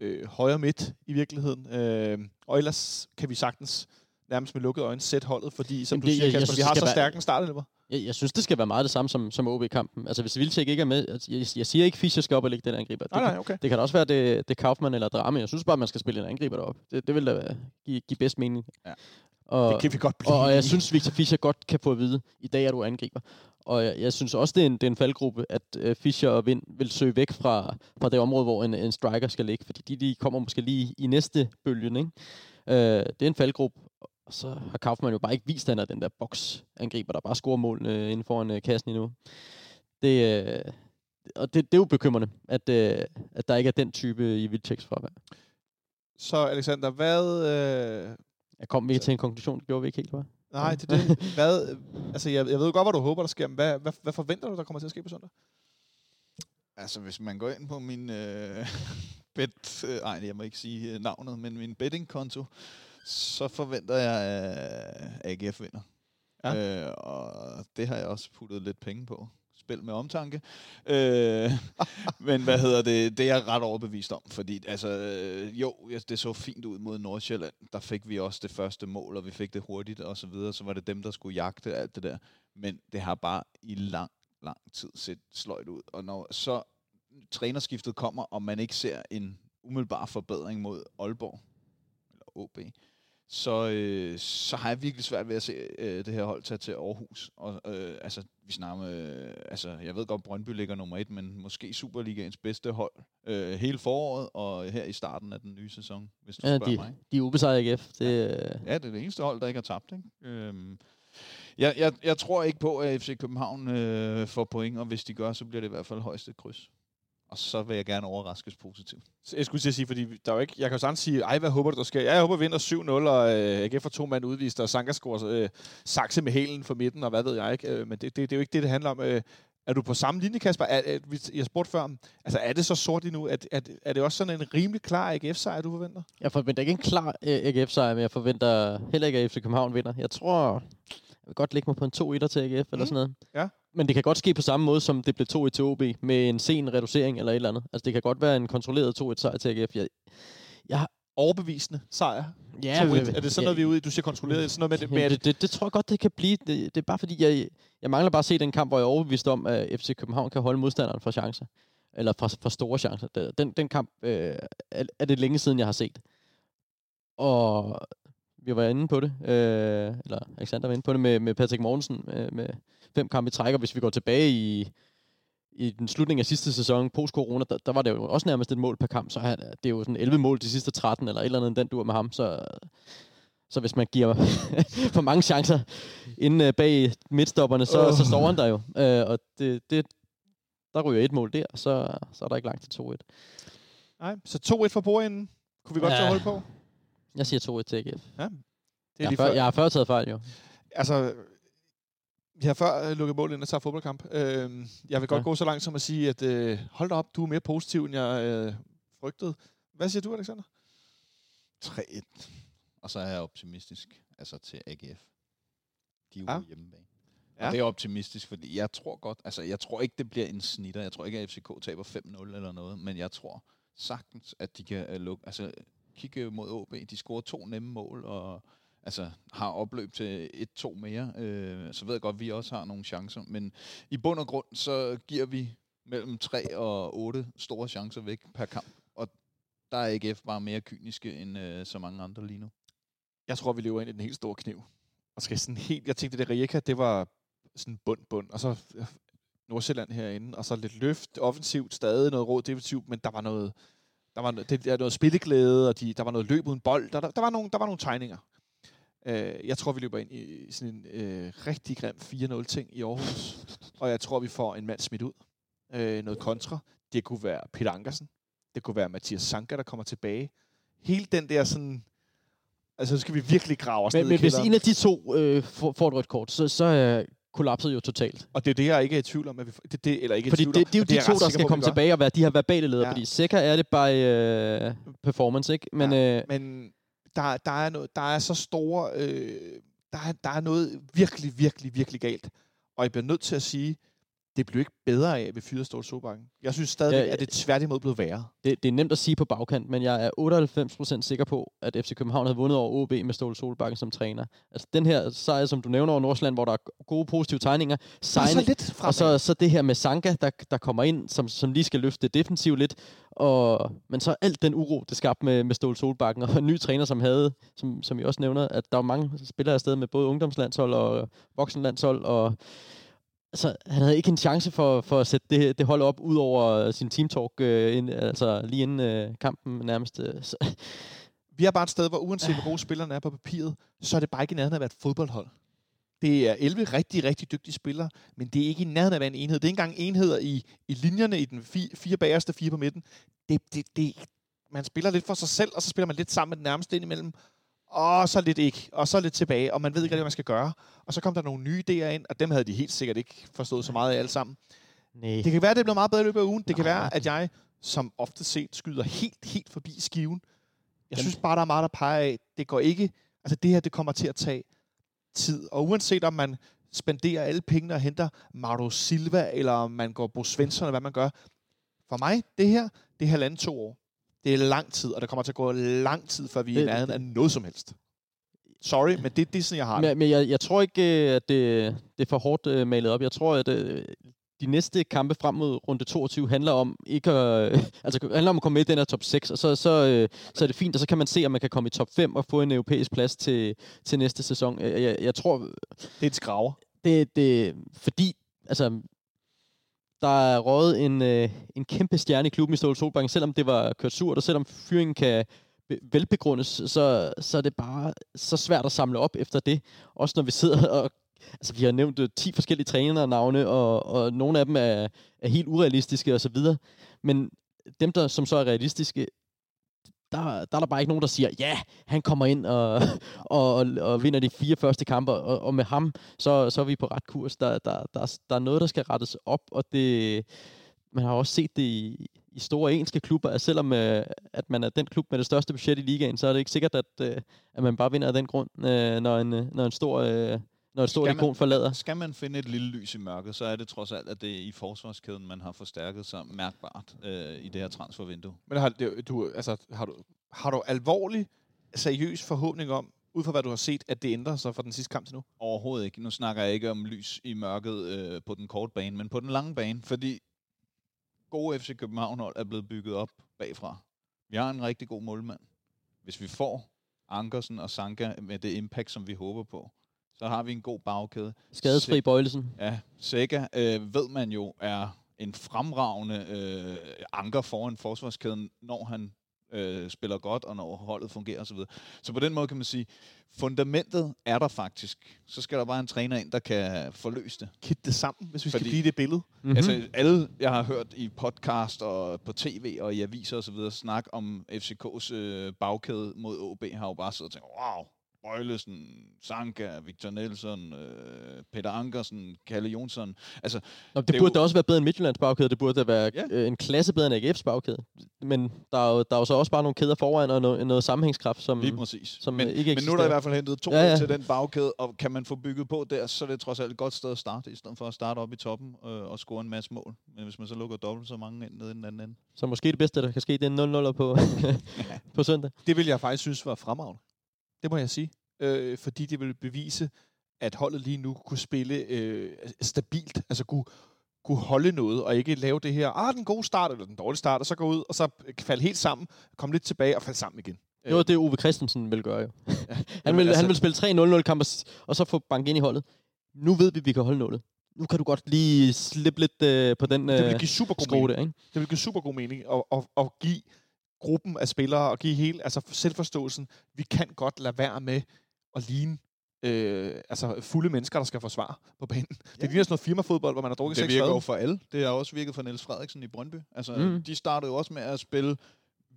øh, højre midt i virkeligheden. Øh, og ellers kan vi sagtens nærmest med lukkede øjne sætte holdet, fordi som Jamen, du det- siger, jeg- jeg Kasper, synes, vi har så være- stærk en startelver. Jeg, jeg synes, det skal være meget det samme som, som OB-kampen. Altså, hvis Vilcek ikke er med... Jeg, jeg siger ikke, Fischer skal op og lægge den angriber. Det, Nej, kan- nej, okay. det kan da også være, det, det Kaufmann eller Drame. Jeg synes bare, man skal spille en angriber derop. Det, det vil da være- give, give bedst mening. Ja. Og, Det kan vi godt blive og, og jeg synes, Victor Fischer godt kan få at vide, i dag er du angriber. Og jeg, jeg synes også, det er en, det er en faldgruppe, at øh, Fischer og Vind vil søge væk fra, fra det område, hvor en, en striker skal ligge. Fordi de, de kommer måske lige i næste bølge. Ikke? Øh, det er en faldgruppe. Og så har Kaufmann jo bare ikke vist, at han er den der boksangriber, der bare scorer målene øh, inden foran øh, kassen endnu. Det, øh, og det, det er jo bekymrende, at, øh, at der ikke er den type i Vilceks fravær. Så Alexander, hvad... Øh, Jeg kom vi ikke til en konklusion, det gjorde vi ikke helt, var? nej, det er det. <laughs> Hvad, altså, jeg, jeg ved godt, hvad du håber, der sker, men hvad, hvad, hvad forventer du, der kommer til at ske på søndag? Altså, hvis man går ind på min øh, <laughs> bet... Øh, ej, jeg må ikke sige øh, navnet, men min bettingkonto, så forventer jeg, at AGF vinder. Ja. Øh, og det har jeg også puttet lidt penge på. Spil med omtanke. Øh, <laughs> men hvad hedder det? Det er jeg ret overbevist om, fordi altså, jo, det så fint ud mod Nordsjælland. Der fik vi også det første mål, og vi fik det hurtigt og så videre. Så var det dem, der skulle jagte alt det der. Men det har bare i lang, lang tid set sløjt ud. Og når så trænerskiftet kommer, og man ikke ser en umiddelbar forbedring mod Aalborg, eller OB, så, øh, så har jeg virkelig svært ved at se øh, det her hold tage til Aarhus. Og, øh, altså, vi snakker øh, altså, jeg ved godt, Brøndby ligger nummer et, men måske Superligaens bedste hold øh, hele foråret, og her i starten af den nye sæson, hvis du Ja, spørger de, mig. de er ubesejret AGF. Det, øh, Ja, det er det eneste hold, der ikke har tabt. Ikke? Øhm, jeg, jeg, jeg tror ikke på, at FC København øh, får point, og hvis de gør, så bliver det i hvert fald højst et kryds. Og så vil jeg gerne overraskes positivt. Så Jeg skulle til at sige, fordi der er jo ikke, jeg kan jo sagtens sige, ej, hvad håber du, der sker? Ja, jeg håber, vi vinder 7-0, og øh, AGF får to mand udvist, og Sanka scorer øh, sakse med hælen for midten, og hvad ved jeg ikke. Øh, men det, det, det, er jo ikke det, det handler om. Øh, er du på samme linje, Kasper? Er, er, vi- jeg spurgte før, altså er det så sort endnu? Er, er, er det også sådan en rimelig klar AGF-sejr, du forventer? jeg forventer ikke en klar øh, AGF-sejr, men jeg forventer heller ikke, at FC København vinder. Jeg tror, jeg vil godt lægge mig på en 2-1 til AGF eller Mm. sådan noget. Ja. Men det kan godt ske på samme måde, som det blev 2-1 til OB, med en sen reducering eller et eller andet. Altså, det kan godt være en kontrolleret 2-1 sejr til AGF. Jeg, jeg, Overbevisende sejr. ja, 2-1. Er det sådan noget, vi er ude i? Du siger kontrolleret. Sådan noget med, det, med det, det, det tror jeg godt, det kan blive. Det, det er bare fordi, jeg, jeg mangler bare at se den kamp, hvor jeg er overbevist om, at FC København kan holde modstanderen fra chancer. Eller fra, fra store chancer. Den- Den, den kamp øh, er, er det længe siden, jeg har set. Og vi var inde på det, øh, eller Alexander var inde på det med, med Patrick Mortensen, øh, med fem kampe i træk, og hvis vi går tilbage i, i den slutning af sidste sæson, post-corona, der, der var det jo også nærmest et mål per kamp, så han, det er jo sådan 11 mål de sidste 13, eller et eller andet, den dur med ham, så, så hvis man giver <laughs> for mange chancer inde øh, bag midtstopperne, så, Åh. så står han der jo. Øh, og det, det, der ryger et mål der, så, så er der ikke langt til 2-1. nej, så 2-1 for bordenden. Kunne vi godt Ja. ja. holde på? Jeg siger 2-1 til AGF. Det er Jeg lige før. jeg har før taget fejl, jo. Altså, vi har før øh, lukket mål ind og tager fodboldkamp. Øh, jeg vil godt Ja. gå så langt som at sige, at øh, hold da op, du er mere positiv, end jeg øh, frygtede. Hvad siger du, Alexander? 3-1. Og så er jeg optimistisk, altså til AGF. De er jo Ja. hjemmebane. Ja. Og det er optimistisk, fordi jeg tror godt, altså jeg tror ikke, det bliver en snitter. Jeg tror ikke, at FCK taber 5-0 eller noget, men jeg tror sagtens, at de kan lukke, altså kigge mod OB. De scorer to nemme mål, og altså har opløb til 1-2 mere. Øh, så ved jeg godt, at vi også har nogle chancer, men i bund og grund, så giver vi mellem 3 og 8 store chancer væk per kamp. Og der er AGF bare mere kyniske end øh, så mange andre lige nu. Jeg tror, vi lever ind i den helt store kniv. Og skal sådan helt, jeg tænkte, det Rijeka, det var sådan bund, bund. Og så øh, Nordsjælland herinde, og så lidt løft, offensivt, stadig noget råd defensivt, men der var noget, der var, noget- det, der var noget spilleglæde, og de, der var noget løb uden bold. Der, der, der, var, nogle, der var nogle tegninger. Øh, jeg tror, vi løber ind i sådan en øh, rigtig grim 4-0-ting i Aarhus. og jeg tror, vi får en mand smidt ud. Øh, noget kontra. Det kunne være Peter Ankersen. Det kunne være Mathias Sanka, der kommer tilbage. Hele den der sådan... Altså, så skal vi virkelig grave os Men, ned men i hvis en af de to øh, får, får et rødt kort, så, så er kollapset jo totalt. Og det er det, jeg ikke er i tvivl om. At vi, det, det, eller ikke i Fordi tvivl det, om, det er jo de jeg to, der skal på, komme tilbage og være de her verbale ledere. Ja. Ja. Fordi sikker er det by øh, performance, ikke? Men, Ja, øh, Men der, der, er, noget, der er så store... Øh, der, er, der er noget virkelig, virkelig, virkelig galt. Og jeg bliver nødt til at sige, det blev ikke bedre af, at vi fyrede Ståle Solbakken. Jeg synes stadig, Ja, ja, at det tværtimod blev værre. Det, det er nemt at sige på bagkant, men jeg er 98% sikker på, at FC København havde vundet over OB med Ståle Solbakken som træner. Altså den her sejr, som du nævner over Nordsjælland, hvor der er gode positive tegninger, er sejne, så lidt og fremad. så, så det her med Sanka, der, der kommer ind, som, som lige skal løfte det defensivt lidt. Og, men så alt den uro, det skabte med, med Ståle Solbakken, og en ny træner, som havde, som, som I også nævner, at der var mange spillere afsted med både ungdomslandshold og voksenlandshold, og altså, han havde ikke en chance for, for at sætte det, det hold op ud over øh, sin teamtalk, øh, ind, altså lige inden øh, kampen nærmest. Øh, så, <laughs> Vi er bare et sted, hvor uanset hvor gode spillerne er på papiret, så er det bare ikke i nærheden af at være et fodboldhold. Det er 11 rigtig, rigtig dygtige spillere, men det er ikke i nærheden af at være en enhed. Det er ikke engang enheder i, i linjerne i den fi, fire bagerste, fire på midten. Det, det, det, man spiller lidt for sig selv, og så spiller man lidt sammen med den nærmeste indimellem. Og så lidt ikke, og så lidt tilbage, og man ved ikke rigtig, hvad man skal gøre. Og så kom der nogle nye idéer ind, og dem havde de helt sikkert ikke forstået så meget af alle sammen. nej. Det kan være, at det bliver meget bedre i løbet af ugen. Det kan Nej. være, at jeg som ofte set skyder helt, helt forbi skiven. Jeg synes bare, der er meget, der peger af. Det går ikke... Altså, det her, det kommer til at tage tid. Og uanset om man spenderer alle pengene og henter Mauro Silva, eller om man går Bo Svensson, eller hvad man gør. For mig, det her, det er halvandet to år. Det er lang tid, og det kommer til at gå lang tid, før vi er i nærheden af noget som helst. Sorry, men det, det er sådan, jeg har det. Men, men jeg, jeg tror ikke, øh, at det, det er for hårdt uh, malet op. Jeg tror, at uh, de næste kampe frem mod runde 22 handler om ikke at, <laughs> altså handler om at komme med i den her top 6, og så, så, uh, så er det fint, og så kan man se, om man kan komme i top 5 og få en europæisk plads til, til næste sæson. Jeg, jeg, jeg tror, Det er et skraver. det, det fordi, altså, der er røget en, øh, en kæmpe stjerne i klubben i Ståle Solbank, selvom det var kørt surt, og selvom fyringen kan velbegrundes, så, så er det bare så svært at samle op efter det. Også når vi sidder og Altså, vi har nævnt øh, 10 forskellige trænernavne, og, og nogle af dem er, er helt urealistiske osv. Men dem, der som så er realistiske, der, der er der bare ikke nogen, der siger, ja, han kommer ind og, <laughs> og, og, og vinder de fire første kampe, og, og med ham, så, så er vi på ret kurs. Der, der, der, er- der er noget, der skal rettes op, og det, man har også set det i, i store engelske klubber, at selvom øh, at man er den klub med det største budget i ligaen, så er det ikke sikkert, at, øh, at man bare vinder af den grund, øh, når, en, øh, når en stor... Øh, når et stort Skal man- ikon forlader. Skal man finde et lille lys i mørket, så er det trods alt, at det er i forsvarskæden, man har forstærket sig mærkbart øh, i det her transfervindue. Men har, det, du, altså, har, du, har du alvorlig, seriøs forhåbning om, ud fra hvad du har set, at det ændrer sig fra den sidste kamp til nu? Overhovedet ikke. Nu snakker jeg ikke om lys i mørket øh, på den korte bane, men på den lange bane, fordi gode FC København-hold er blevet bygget op bagfra. Vi har en rigtig god målmand. Hvis vi får Ankersen og Sanka med det impact, som vi håber på, så har vi en god bagkæde. Skadesfri Bøjlesen. Ja, Sega øh, ved man jo er en fremragende øh, anker foran forsvarskæden, når han øh, spiller godt, og når holdet fungerer osv. Så på den måde kan man sige, fundamentet er der faktisk. Så skal der bare en træner ind, der kan forløse det. Kit det sammen, hvis vi skal Fordi- blive i det billede. Mm-hmm. Altså alle, jeg har hørt i podcast og på tv og i aviser osv. snak om FCK's øh, bagkæde mod OB, har jo bare siddet og tænkt, wow, Bøjlesen, Sanka, Victor Nelson, øh, Peter Ankersen, Kalle Jonsson. Altså, Nå, det, det burde jo- da også være bedre end Midtjyllands bagkæde. Det burde da være Ja. ja. en klasse bedre end AGF's bagkæde. Men der er, jo, der er jo så også bare nogle kæder foran og noget, noget sammenhængskraft, som... Lige præcis. som, men, øh, ikke men nu er der i eksisterer. hvert fald hentet to Ja, ja, ja. ja. til den bagkæde, og kan man få bygget på der, så er det trods alt et godt sted at starte, i stedet for at starte op i toppen øh, og score en masse mål. Men hvis man så lukker dobbelt så mange ind nede i den anden ende. Så måske det bedste, der kan ske, det er 0-0 på, <laughs> på søndag. Det vil jeg faktisk synes var fremragende. Det må jeg sige. Øh, fordi det vil bevise, at holdet lige nu kunne spille øh, stabilt. Altså kunne, kunne holde noget, og ikke lave det her, ah, den gode start, eller den dårlige start, og så gå ud, og så falde helt sammen, komme lidt tilbage og falde sammen igen. Det var det, Ove Christensen vil gøre jo. <laughs> han, Jamen, vil, altså- han vil spille 3-0-0 kamp og, så få bank ind i holdet. Nu ved vi, at vi kan holde nålet. Nu kan du godt lige slippe lidt øh, på den Det vil øh, give super god mening. der, ikke? Det vil give super god mening at, at, at give gruppen af spillere og give hele altså selvforståelsen. Vi kan godt lade være med at ligne øh, altså fulde mennesker, der skal forsvare på banen. Ja. Det ligner sådan noget firmafodbold, hvor man har drukket Det seks virker fad. jo for alle. Det har også virket for Niels Frederiksen i Brøndby. Altså, mm. de startede jo også med at spille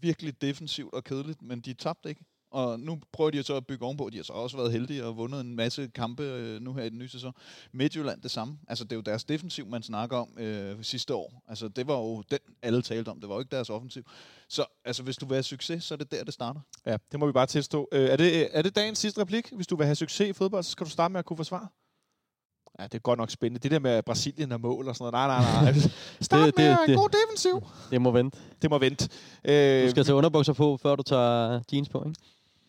virkelig defensivt og kedeligt, men de tabte ikke. Og nu prøver de så at bygge ovenpå. De har så også været heldige og vundet en masse kampe øh, nu her i den nye sæson. Midtjylland det samme. Altså, det er jo deres defensiv, man snakker om øh, sidste år. Altså, det var jo den, alle talte om. Det var jo ikke deres offensiv. Så altså, hvis du vil have succes, så er det der, det starter. Ja, det må vi bare tilstå. Øh, er, det, er det dagens sidste replik? Hvis du vil have succes i fodbold, så skal du starte med at kunne forsvare. Ja, det er godt nok spændende. Det der med Brasilien og mål og sådan noget. Nej, nej, nej. <laughs> Start Det- med det- en det- god defensiv. Det må vente. Det må vente. Øh, Du skal tage underbukser på, før du tager jeans på, ikke?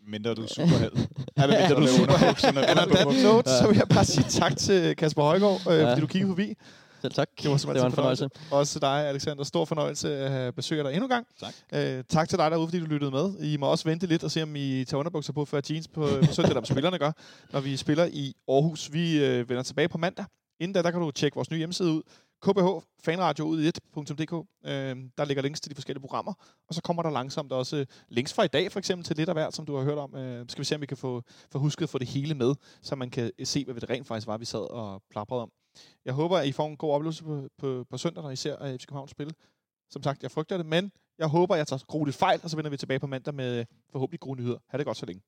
Mindre du er superheld. er det, Så du laver super underbukserne And on that note, så vil jeg bare sige tak til Kasper Højgaard, øh, Ja. fordi du kiggede forbi. Selv tak. Det var, det var en fornøjelse. Også til dig, Alexander. Stor fornøjelse at have besøg dig endnu en gang. Tak. Øh, tak til dig derude, fordi du lyttede med. I må også vente lidt og se, om I tager underbukser på før jeans på, på søndag, der spillerne gør, når vi spiller i Aarhus. Vi øh, vender tilbage på mandag. Inden da, der kan du tjekke vores nye hjemmeside ud. KBH, fanradio ud i 1.dk. Øh, der ligger links til de forskellige programmer. Og så kommer der langsomt også øh, links fra i dag, for eksempel til lidt af hvert, som du har hørt om. Øh, skal vi se, om vi kan få, få husket at få det hele med, så man kan øh, se, hvad det rent faktisk var, vi sad og plaprede om. Jeg håber, at I får en god oplevelse på, på, på søndag, når I ser øh, FC København spille. Som sagt, jeg frygter det, men jeg håber, at jeg tager grueligt fejl, og så vender vi tilbage på mandag med forhåbentlig gode nyheder. Ha' det godt så længe.